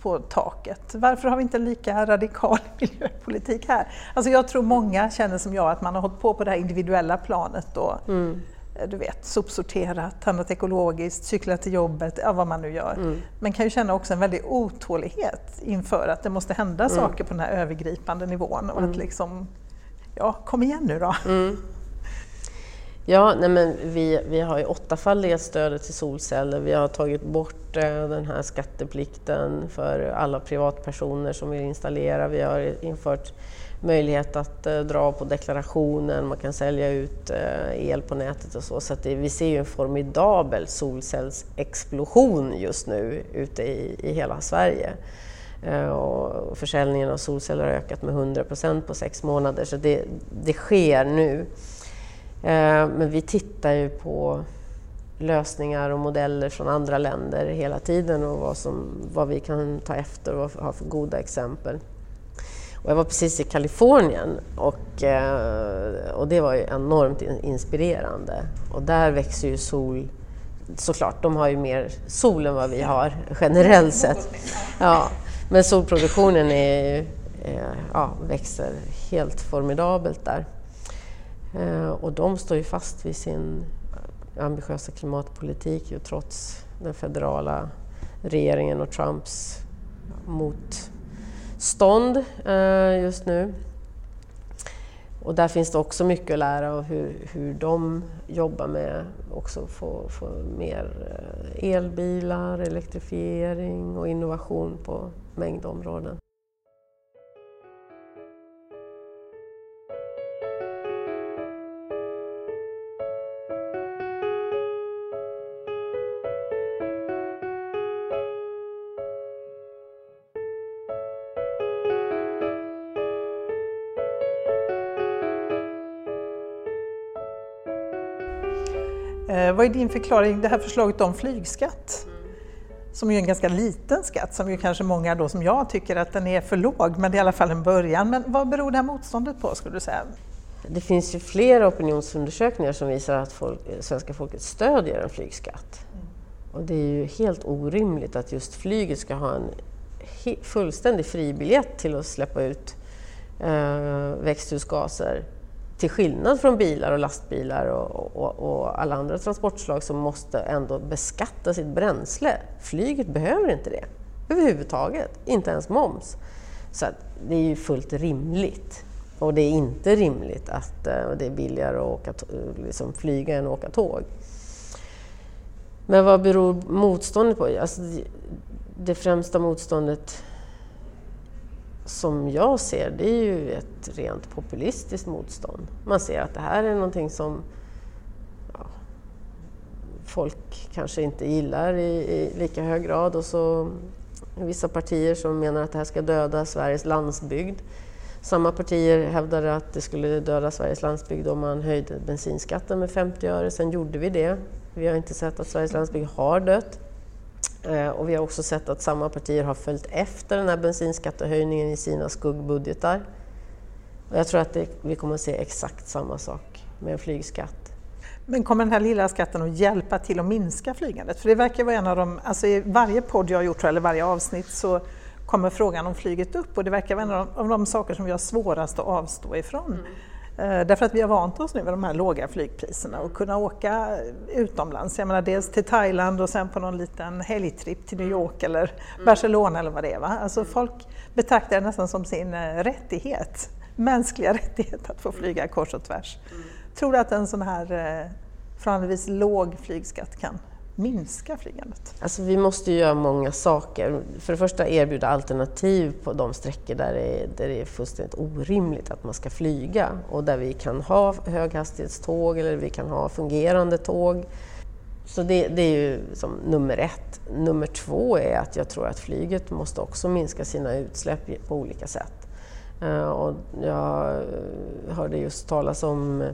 på taket. Varför har vi inte en lika radikal miljöpolitik här? Alltså jag tror många känner som jag att man har hållit på på det här individuella planet och mm. Eh, du vet, sopsorterat, handlat ekologiskt, cyklat till jobbet, ja, vad man nu gör. Mm. Men kan ju känna också en väldig otålighet inför att det måste hända mm. saker på den här övergripande nivån. Och mm. att liksom, ja, kom igen nu då! Mm. Ja, nej men vi, vi har ju åttafaldiga stödet till solceller. Vi har tagit bort eh, den här skatteplikten för alla privatpersoner som vill installera. Vi har infört möjlighet att eh, dra på deklarationen, man kan sälja ut eh, el på nätet och så. Så det, vi ser ju en formidabel solcellsexplosion just nu ute i, i hela Sverige. Eh, och försäljningen av solceller har ökat med 100 procent på sex månader, så det, det sker nu. Men vi tittar ju på lösningar och modeller från andra länder hela tiden och vad, som, vad vi kan ta efter och ha för goda exempel. Och jag var precis i Kalifornien och, eh, och det var ju enormt inspirerande. Och där växer ju sol, såklart, de har ju mer sol än vad vi har generellt sett. Ja, men solproduktionen är, eh, ja, växer helt formidabelt där. Eh, och de står ju fast vid sin ambitiösa klimatpolitik ju trots den federala regeringen och Trumps mot stånd eh, just nu. Och där finns det också mycket att lära av hur, hur de jobbar med också få, få mer eh, elbilar, elektrifiering och innovation på mängd områden. Vad är din förklaring, det här förslaget om flygskatt? Som är en ganska liten skatt, som ju kanske många då som jag tycker att den är för låg, men det är i alla fall en början. Men vad beror det här motståndet på skulle du säga? Det finns ju flera opinionsundersökningar som visar att folk, svenska folket stödjer en flygskatt. Mm. Och det är ju helt orimligt att just flyget ska ha en fullständig fribiljett till att släppa ut eh, växthusgaser till skillnad från bilar och lastbilar och, och, och, alla andra transportslag som måste ändå beskatta sitt bränsle. Flyget behöver inte det överhuvudtaget, inte ens moms. Så det är ju fullt rimligt. Och det är inte rimligt att eh, det är billigare att åka, liksom flyga än att åka tåg. Men vad beror motståndet på? Alltså, det främsta motståndet som jag ser det är ju ett rent populistiskt motstånd. Man ser att det här är någonting som ja, folk kanske inte gillar i, i, lika hög grad och så vissa partier som menar att det här ska döda Sveriges landsbygd. Samma partier hävdade att det skulle döda Sveriges landsbygd om man höjde bensinskatten med 50 öre. Sen gjorde vi det. Vi har inte sett att Sveriges landsbygd har dött. Eh, och vi har också sett att samma partier har följt efter den här bensinskattehöjningen i sina skuggbudgetar. Och jag tror att det, vi kommer att se exakt samma sak med en flygskatt. Men kommer den här lilla skatten att hjälpa till att minska flygandet? För det verkar vara en av de, alltså i varje podd jag har gjort, eller varje avsnitt, så kommer frågan om flyget upp och det verkar vara en av de, av de saker som vi har svårast att avstå ifrån. Mm. Eh, därför att vi har vant oss nu med de här låga flygpriserna och kunna åka utomlands. Jag menar dels till Thailand och sen på någon liten helgtripp till New York eller mm. Barcelona eller vad det är. Va? Alltså folk betraktar det nästan som sin eh, rättighet, mänskliga rättighet att få flyga kors och tvärs. Mm. Tror du att en sån här eh, förhållandevis låg flygskatt kan minska flygandet? Alltså vi måste göra många saker. För det första erbjuda alternativ på de sträckor där det, är, där det är fullständigt orimligt att man ska flyga och där vi kan ha höghastighetståg eller vi kan ha fungerande tåg. Så det, det, är ju som nummer ett. Nummer två är att jag tror att flyget måste också minska sina utsläpp på olika sätt. Eh, och jag hörde just talas om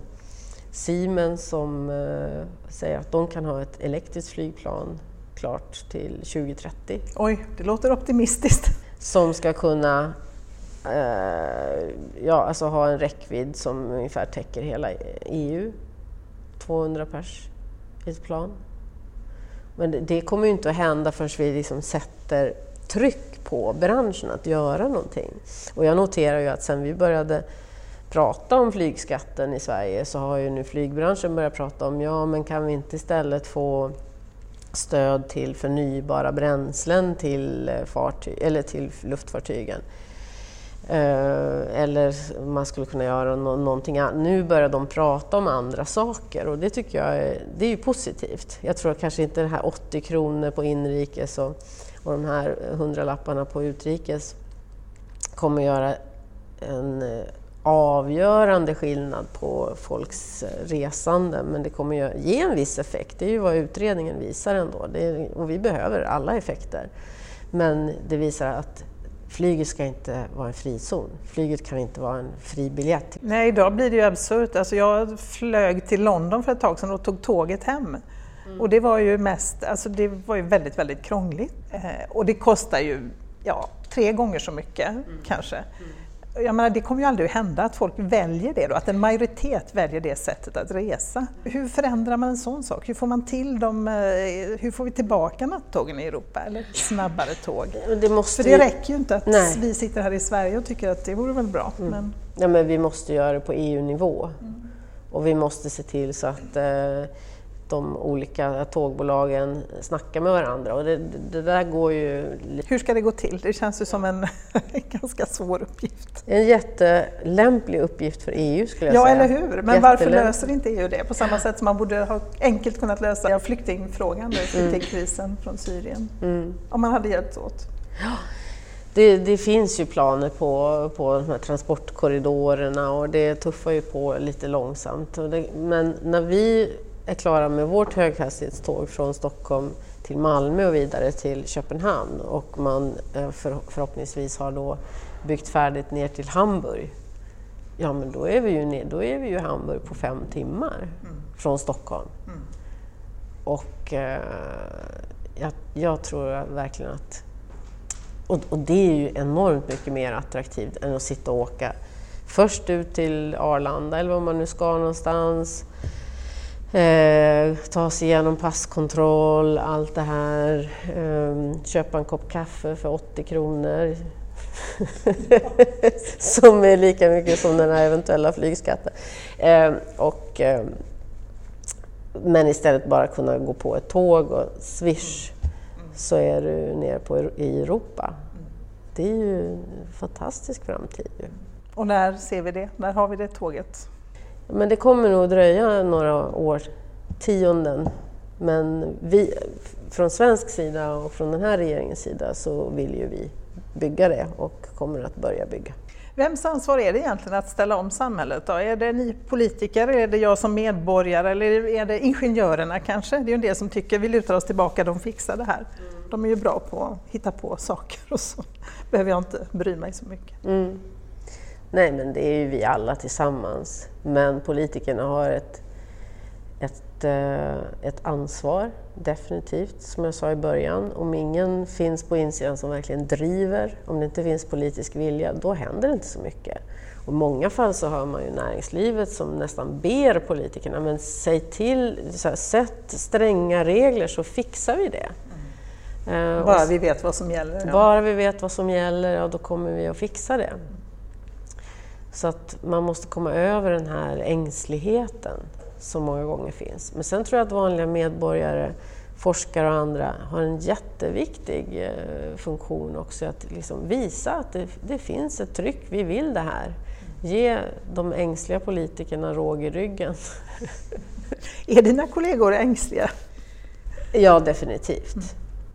Siemens som eh, säger att de kan ha ett elektriskt flygplan klart till 2030. Oj, det låter optimistiskt. Som ska kunna eh, ja, alltså ha en räckvidd som ungefär täcker hela EU. 200 pers i ett plan. Men det, det kommer ju inte att hända förrän vi liksom sätter tryck på branschen att göra någonting. Och jag noterar ju att sen vi började prata om flygskatten i Sverige så har ju nu flygbranschen börjat prata om ja men kan vi inte istället få stöd till förnybara bränslen till, eh, fartyg, eller till luftfartygen. Eh, eller man skulle kunna göra no någonting annat. Nu börjar de prata om andra saker och det tycker jag är, det är ju positivt. Jag tror kanske inte det här 80 kronor på inrikes och, och de här 100 lapparna på utrikes kommer göra en eh, avgörande skillnad på folks resande men det kommer ju ge en viss effekt. Det är ju vad utredningen visar ändå är, och vi behöver alla effekter. Men det visar att flyget ska inte vara en frizon. Flyget kan inte vara en fri biljett. Nej, idag blir det ju absurt. Alltså jag flög till London för ett tag sedan och tog tåget hem. Mm. Och det var ju mest, alltså det var ju väldigt, väldigt krångligt. Eh, och det kostar ju ja, tre gånger så mycket mm. kanske. Mm jag menar, det kommer ju aldrig att hända att folk väljer det då, att en majoritet väljer det sättet att resa. Hur förändrar man en sån sak? Hur får man till dem, eh, hur får vi tillbaka nattågen i Europa eller snabbare tåg? Det måste För det räcker ju inte att Nej. vi sitter här i Sverige och tycker att det vore väl bra. Mm. Men... Ja, men vi måste göra det på EU-nivå mm. och vi måste se till så att eh, de olika tågbolagen snackar med varandra. Och det, det, där går ju... Hur ska det gå till? Det känns ju som en ganska svår uppgift. En jättelämplig uppgift för EU skulle jag ja, säga. Ja, eller hur? Men varför löser inte EU det? På samma sätt som man borde ha enkelt kunnat lösa flyktingfrågan, flyktingkrisen mm. från Syrien. Mm. Om man hade hjälpts åt. Ja. Det, det, finns ju planer på, på de här transportkorridorerna och det tuffar ju på lite långsamt. Det, men när vi är klara med vårt höghastighetståg från Stockholm till Malmö och vidare till Köpenhamn och man eh, för, förhoppningsvis har då byggt färdigt ner till Hamburg, ja men då är vi ju, ner, då är vi ju Hamburg på fem timmar mm. från Stockholm. Mm. Och eh, jag, jag, tror verkligen att... Och, och, det är ju enormt mycket mer attraktivt än att sitta och åka först ut till Arlanda eller var man nu ska någonstans Eh, ta sig igenom passkontroll, allt det här. Eh, köpa en kopp kaffe för 80 kronor. som är lika mycket som den här eventuella flygskatten. Eh, och, ehm, men istället bara kunna gå på ett tåg och swish så är du nere på, i Europa. det är ju en fantastisk framtid. Och när ser vi det? När har vi det tåget? Men det kommer nog dröja några år, tionden. Men vi, från svensk sida och från den här regeringens sida så vill ju vi bygga det och kommer att börja bygga. Vems ansvar är det egentligen att ställa om samhället? Då? Är det ni politiker, är det jag som medborgare eller är det ingenjörerna kanske? Det är ju en del som tycker vi lutar oss tillbaka, de fixar det här. De är ju bra på att hitta på saker och så behöver jag inte bry mig så mycket. Mm. Nej, men det är ju vi alla tillsammans. Men politikerna har ett, ett, eh, ett ansvar, definitivt, som jag sa i början. Om ingen finns på insidan som verkligen driver, om det inte finns politisk vilja, då händer det inte så mycket. Och I många fall så hör man ju näringslivet som nästan ber politikerna, men säg till, här, sätt stränga regler så fixar vi det. Mm. Bara vi vet vad som gäller? Ja. Bara vi vet vad som gäller, ja då kommer vi att fixa det. Så att man måste komma över den här ängsligheten som många gånger finns. Men sen tror jag att vanliga medborgare, forskare och andra har en jätteviktig eh, funktion också att liksom visa att det, det, finns ett tryck, vi vill det här. Ge de ängsliga politikerna råg i ryggen. Är dina kollegor ängsliga? Ja, definitivt. Mm.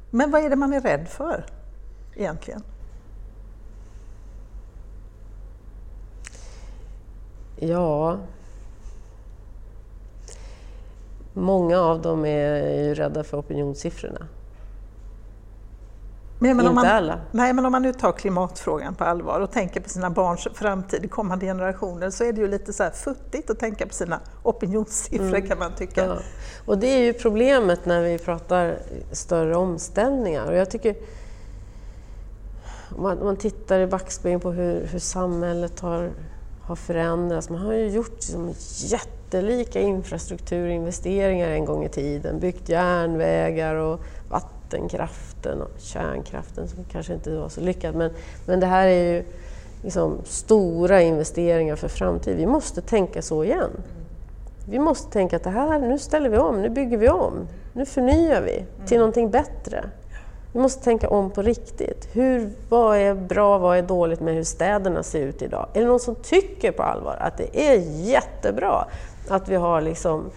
Men vad är det man är rädd för egentligen? Ja... Många av dem är ju rädda för opinionssiffrorna. Men, men Inte man, alla. Nej, men om man nu tar klimatfrågan på allvar och tänker på sina barns framtid, kommande generationer, så är det ju lite så här futtigt att tänka på sina opinionssiffror mm. kan man tycka. Ja. Och det är ju problemet när vi pratar större omställningar. Och jag tycker, om man, om man tittar i backspegeln på hur, hur samhället har har förändrats. Man har ju gjort liksom jättelika infrastrukturinvesteringar en gång i tiden, byggt järnvägar och vattenkraften och kärnkraften som kanske inte var så lyckad. Men, men det här är ju liksom stora investeringar för framtiden. Vi måste tänka så igen. Vi måste tänka att det här, nu ställer vi om, nu bygger vi om, nu förnyar vi till någonting bättre. Vi måste tänka om på riktigt. Hur, vad är bra, vad är dåligt med hur städerna ser ut idag? Är det någon som tycker på allvar att det är jättebra att vi har liksom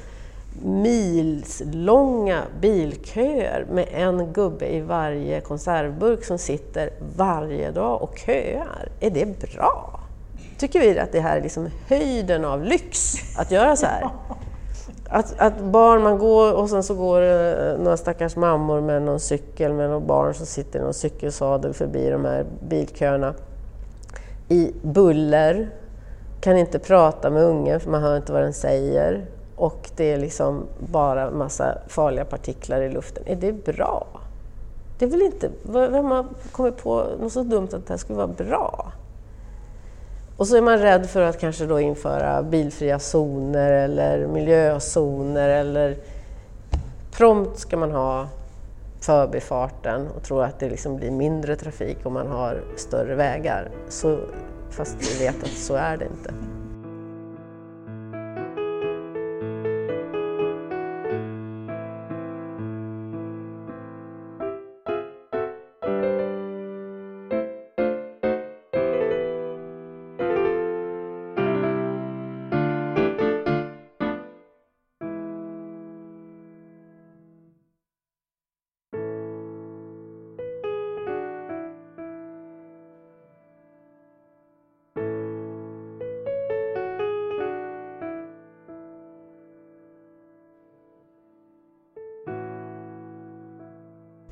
milslånga bilköer med en gubbe i varje konservburk som sitter varje dag och köar? Är det bra? Tycker vi att det här är liksom höjden av lyx att göra så här? Att, att, barn, man går och sen så går det eh, några stackars mammor med någon cykel med några barn som sitter i någon cykelsadel förbi de här bilköerna. I buller, kan inte prata med ungen för man hör inte vad den säger. Och det är liksom bara massa farliga partiklar i luften. Är det bra? Det är väl inte... Vem har kommit på något så dumt att det här skulle vara bra? Och så är man rädd för att kanske då införa bilfria zoner eller miljözoner eller prompt ska man ha förbifarten och tro att det liksom blir mindre trafik om man har större vägar. Så, fast vi vet att så är det inte.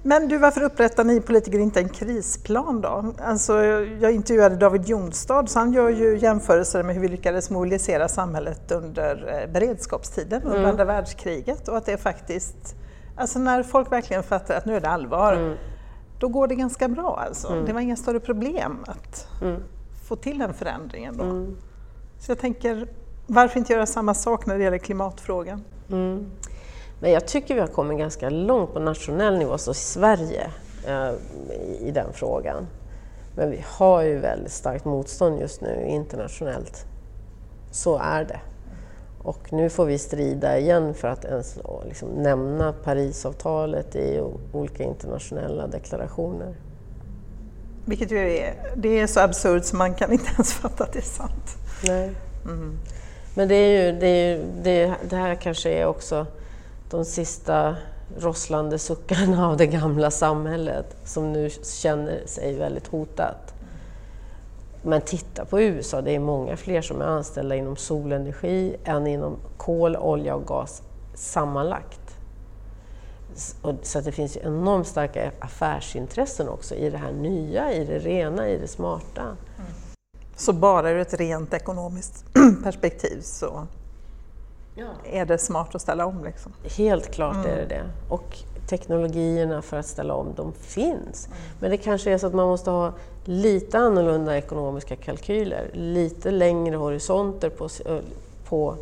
Men du, varför upprättar ni politiker inte en krisplan då? Alltså, jag intervjuade David Jonstad, så han gör ju jämförelser med hur vi lyckades mobilisera samhället under eh, beredskapstiden, under mm. andra världskriget och att det faktiskt, alltså när folk verkligen fattar att nu är det allvar, mm. då går det ganska bra alltså. Mm. Det var inga större problem att mm. få till den förändringen då. Mm. Så jag tänker, varför inte göra samma sak när det gäller klimatfrågan? Men jag tycker vi har kommit ganska långt på nationell nivå, så i Sverige, eh, i den frågan. Men vi har ju väldigt starkt motstånd just nu internationellt. Så är det. Och nu får vi strida igen för att ens liksom nämna Parisavtalet i olika internationella deklarationer. Vilket ju är, det är så absurt så man kan inte ens fatta att det är sant. Nej. Mm. Men det, är ju, det, är ju, det, det här kanske är också de sista rosslande suckarna av det gamla samhället som nu känner sig väldigt hotat. Men titta på USA, det är många fler som är anställda inom solenergi än inom kol, olja och gas sammanlagt. Så det finns ju enormt starka affärsintressen också i det här nya, i det rena, i det smarta. Mm. Så bara ur ett rent ekonomiskt perspektiv så ja. är det smart att ställa om? Liksom. Helt klart mm. är det det. Och teknologierna för att ställa om, de finns. Mm. Men det kanske är så att man måste ha lite annorlunda ekonomiska kalkyler, lite längre horisonter på, på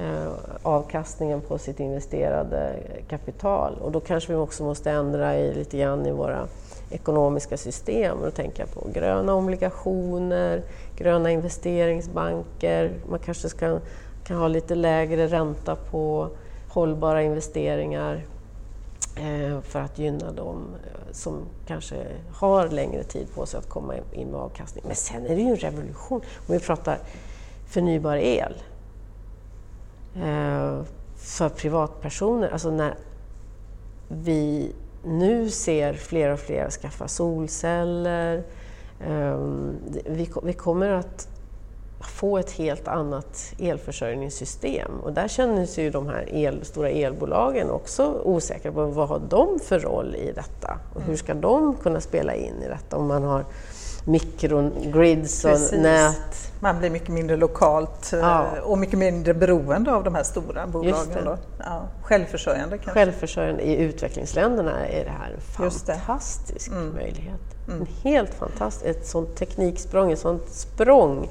eh, avkastningen på sitt investerade kapital. Och då kanske vi också måste ändra i, lite grann i våra ekonomiska system. Och jag på gröna obligationer, gröna investeringsbanker. Man kanske ska, kan ha lite lägre ränta på hållbara investeringar eh, för att gynna dem eh, som kanske har längre tid på sig att komma in med avkastning. Men sen är det ju en revolution om vi pratar förnybar el eh, för privatpersoner. Alltså när vi nu ser fler och fler skaffa solceller. Ehm, vi kommer att få ett helt annat elförsörjningssystem och där känner sig ju de här el, stora elbolagen också osäkra på vad har de för roll i detta och hur ska de kunna spela in i detta om man har mikrogrids och Precis. nät. Man blir mycket mindre lokalt eh, ja. och mycket mindre beroende av de här stora bolagen. Då. Ja. Självförsörjande kanske? Självförsörjande. I utvecklingsländerna är det här en fantastisk mm. möjlighet. Mm. En helt fantastisk, ett sånt tekniksprång, ett sånt språng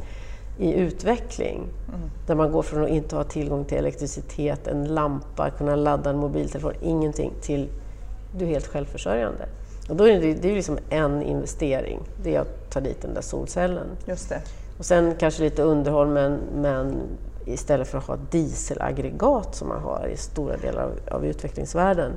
i utveckling. Mm. Där man går från att inte ha tillgång till elektricitet, en lampa, kunna ladda en mobiltelefon, ingenting, till du är helt självförsörjande. Och då är det, det är liksom en investering, det är att ta dit den där solcellen. Just det. Och sen kanske lite underhåll, men, men istället för att ha dieselaggregat som man har i stora delar av, av utvecklingsvärlden.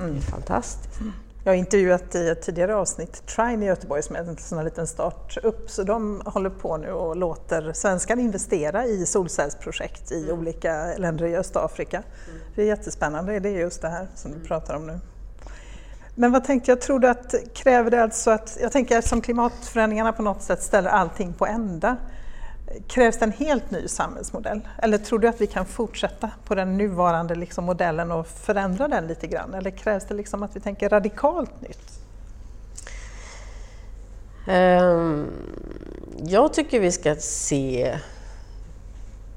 Mm. Det är fantastiskt. Mm. Jag har intervjuat i ett tidigare avsnitt Trine i Göteborg som är en sån liten startup, så de håller på nu och låter svenskar investera i solcellsprojekt i mm. olika länder i Östafrika. Mm. Det är jättespännande, det är just det här som du pratar om nu. Men vad tänkte jag, tror du att kräver det alltså att, jag tänker som klimatförändringarna på något sätt ställer allting på ända, krävs det en helt ny samhällsmodell? Eller tror du att vi kan fortsätta på den nuvarande liksom modellen och förändra den lite grann? Eller krävs det liksom att vi tänker radikalt nytt? Um, jag tycker vi ska se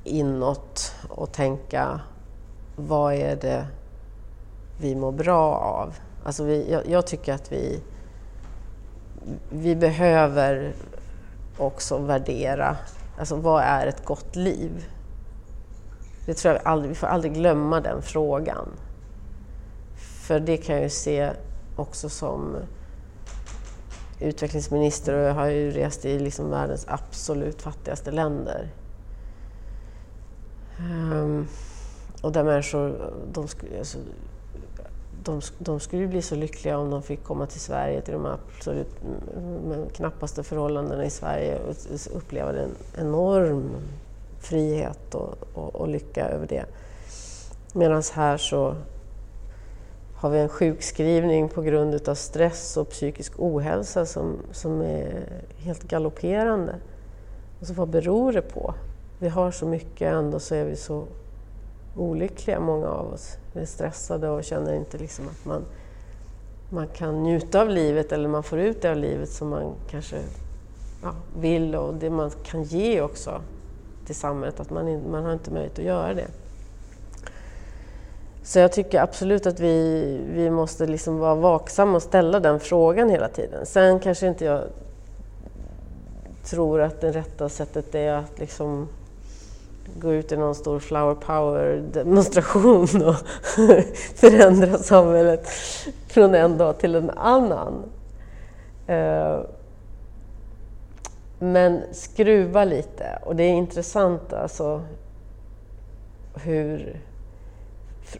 inåt och tänka vad är det vi mår bra av? Alltså vi, jag, jag, tycker att vi, vi behöver också värdera, alltså vad är ett gott liv? Det tror jag aldrig, vi får aldrig glömma den frågan. För det kan jag ju se också som utvecklingsminister och jag har ju rest i liksom världens absolut fattigaste länder. Um, och där människor, de, alltså, de, de skulle bli så lyckliga om de fick komma till Sverige, till de absolut mm, mm, knappaste förhållandena i Sverige och uppleva en enorm frihet och, och, och lycka över det. Medan här så har vi en sjukskrivning på grund av stress och psykisk ohälsa som, som är helt galopperande. Alltså vad beror det på? Vi har så mycket, ändå så är vi så olyckliga, många av oss. Är stressade och känner inte liksom att man, man kan njuta av livet eller man får ut det av livet som man kanske ja, vill och det man kan ge också till samhället, att man, man har inte möjlighet att göra det. Så jag tycker absolut att vi, vi måste liksom vara vaksamma och ställa den frågan hela tiden. Sen kanske inte jag tror att det rätta sättet är att liksom gå ut i någon stor flower power-demonstration och förändra samhället från en dag till en annan. Eh, men skruva lite och det är intressant alltså hur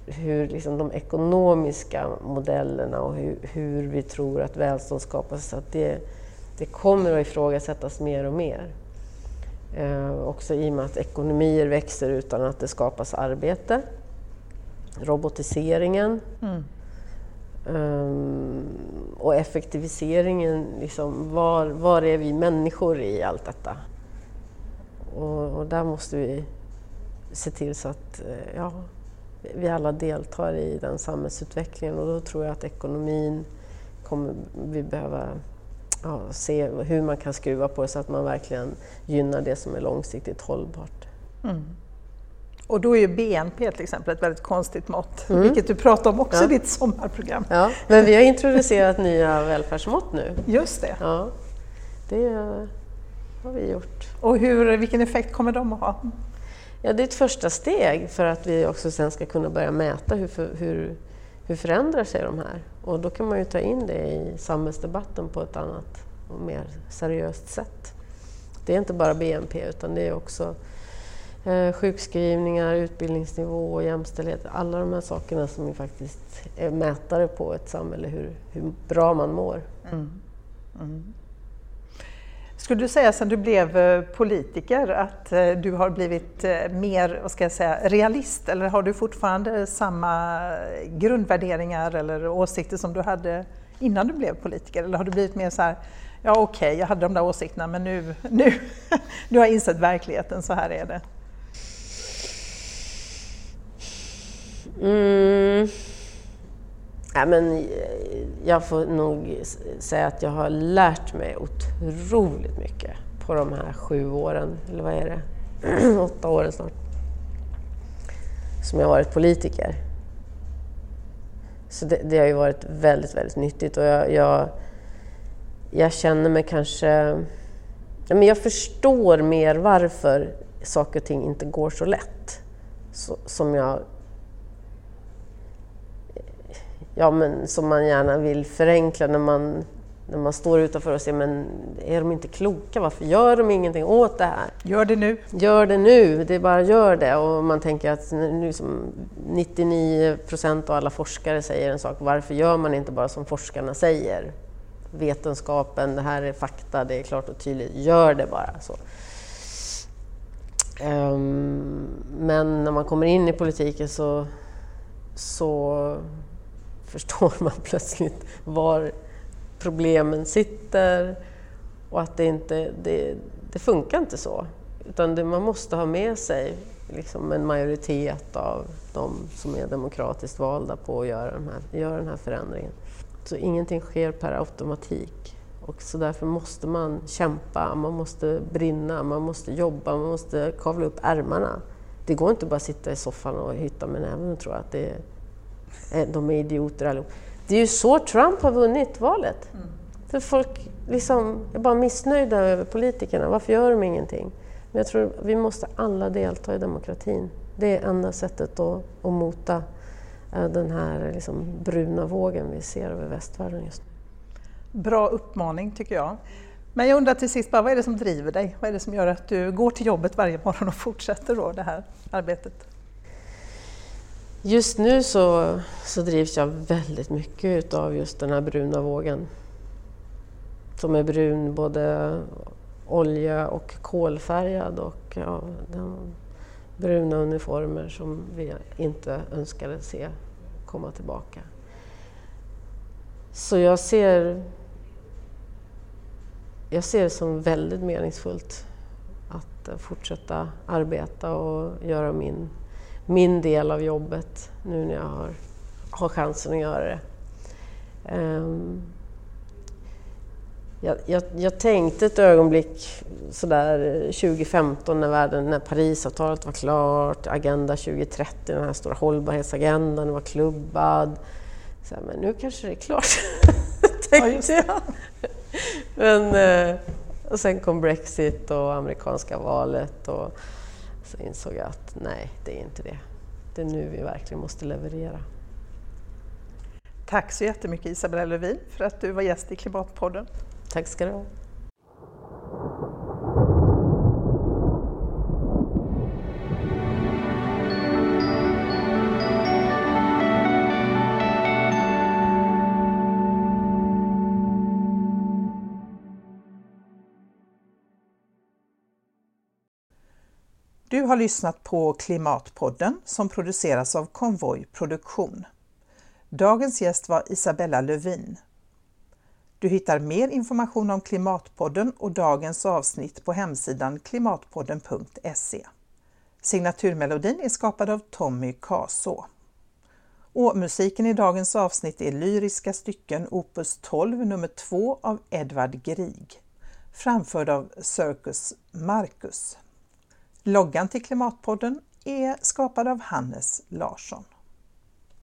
hur liksom de ekonomiska modellerna och hur, hur vi tror att välstånd skapas, att det, det kommer att ifrågasättas mer och mer. Eh, också i och med att ekonomier växer utan att det skapas arbete. Robotiseringen. Mm. Um, och effektiviseringen, liksom, var, var är vi människor i allt detta? Och, och där måste vi se till så att eh, ja, vi alla deltar i den samhällsutvecklingen och då tror jag att ekonomin kommer vi behöva ja, se hur man kan skruva på det så att man verkligen gynnar det som är långsiktigt hållbart. Mm. Och då är ju BNP till exempel ett väldigt konstigt mått, mm. vilket du pratar om också ja. i ditt sommarprogram. Ja, men vi har introducerat nya välfärdsmått nu. Just det. Ja, det har vi gjort. Och hur, vilken effekt kommer de att ha? Ja, det är ett första steg för att vi också sen ska kunna börja mäta hur, hur, hur förändrar sig de här. Och då kan man ju ta in det i samhällsdebatten på ett annat och mer seriöst sätt. Det är inte bara BNP utan det är också eh, sjukskrivningar, utbildningsnivå och jämställdhet. Alla de här sakerna som är faktiskt är mätare på ett samhälle, hur, hur bra man mår. Mm. Mm. Skulle du säga sen du blev eh, politiker att eh, du har blivit eh, mer vad ska jag säga, realist eller har du fortfarande samma grundvärderingar eller åsikter som du hade innan du blev politiker? Eller har du blivit mer så här, ja okej, okay, jag hade de där åsikterna men nu, nu, nu har jag insett verkligheten, så här är det? Mm. Ja, men eh, jag får nog säga att jag har lärt mig otroligt mycket på de här sju åren, eller vad är det, åtta åren snart, som jag har varit politiker. Så det, det har ju varit väldigt, väldigt nyttigt och jag, jag, jag känner mig kanske... Ja, men jag förstår mer varför saker och ting inte går så lätt så, som jag ja, men, som man gärna vill förenkla när man, när man står utanför och ser men är de inte kloka? Varför gör de ingenting åt det här? Gör det nu! Gör det nu! Det är bara gör det. Och man tänker att nu som 99 procent av alla forskare säger en sak, varför gör man inte bara som forskarna säger? Vetenskapen, det här är fakta, det är klart och tydligt. Gör det bara! Så. Um, men när man kommer in i politiken så, så förstår man plötsligt var problemen sitter och att det inte det, det funkar inte så. Utan det, man måste ha med sig liksom en majoritet av de som är demokratiskt valda på att göra, den här, göra den här förändringen. Så ingenting sker per automatik. Och så därför måste man kämpa, man måste brinna, man måste jobba, man måste kavla upp ärmarna. Det går inte bara att sitta i soffan och hytta med näven och tro att det de är idioter allihop. Det är ju så Trump har vunnit valet. Mm. För folk liksom är bara missnöjda över politikerna. Varför gör de ingenting? Men jag tror vi måste alla delta i demokratin. Det är enda sättet att, att mota eh, den här liksom bruna vågen vi ser över västvärlden just nu. Bra uppmaning tycker jag. Men jag undrar till sist, bara, vad är det som driver dig? Vad är det som gör att du går till jobbet varje morgon och fortsätter då det här arbetet? Just nu så, så drivs jag väldigt mycket av just den här bruna vågen. Som är brun, både olja och kolfärgad och ja, bruna uniformer som vi inte önskade se komma tillbaka. Så jag ser, jag ser det som väldigt meningsfullt att fortsätta arbeta och göra min min del av jobbet nu när jag har, har chansen att göra det. Um, jag, jag, jag, tänkte ett ögonblick sådär 2015 när, världen, när Parisavtalet var klart, Agenda 2030, den här stora hållbarhetsagendan var klubbad. Så här, men nu kanske det är klart, tänkte jag. Men, eh, och sen kom Brexit och amerikanska valet och så insåg jag att nej, det är inte det. Det är nu vi verkligen måste leverera. Tack så jättemycket Isabella Lövin för att du var gäst i Klimatpodden. Tack ska du ha. Du har lyssnat på Klimatpodden som produceras av Konvoj Produktion. Dagens gäst var Isabella Lövin. Du hittar mer information om Klimatpodden och dagens avsnitt på hemsidan klimatpodden.se. Signaturmelodin är skapad av Tommy Kaså. Och musiken i dagens avsnitt är lyriska stycken opus 12 nummer 2 av Edvard Grieg, framförd av Circus Marcus. Loggan till Klimatpodden är skapad av Hannes Larsson.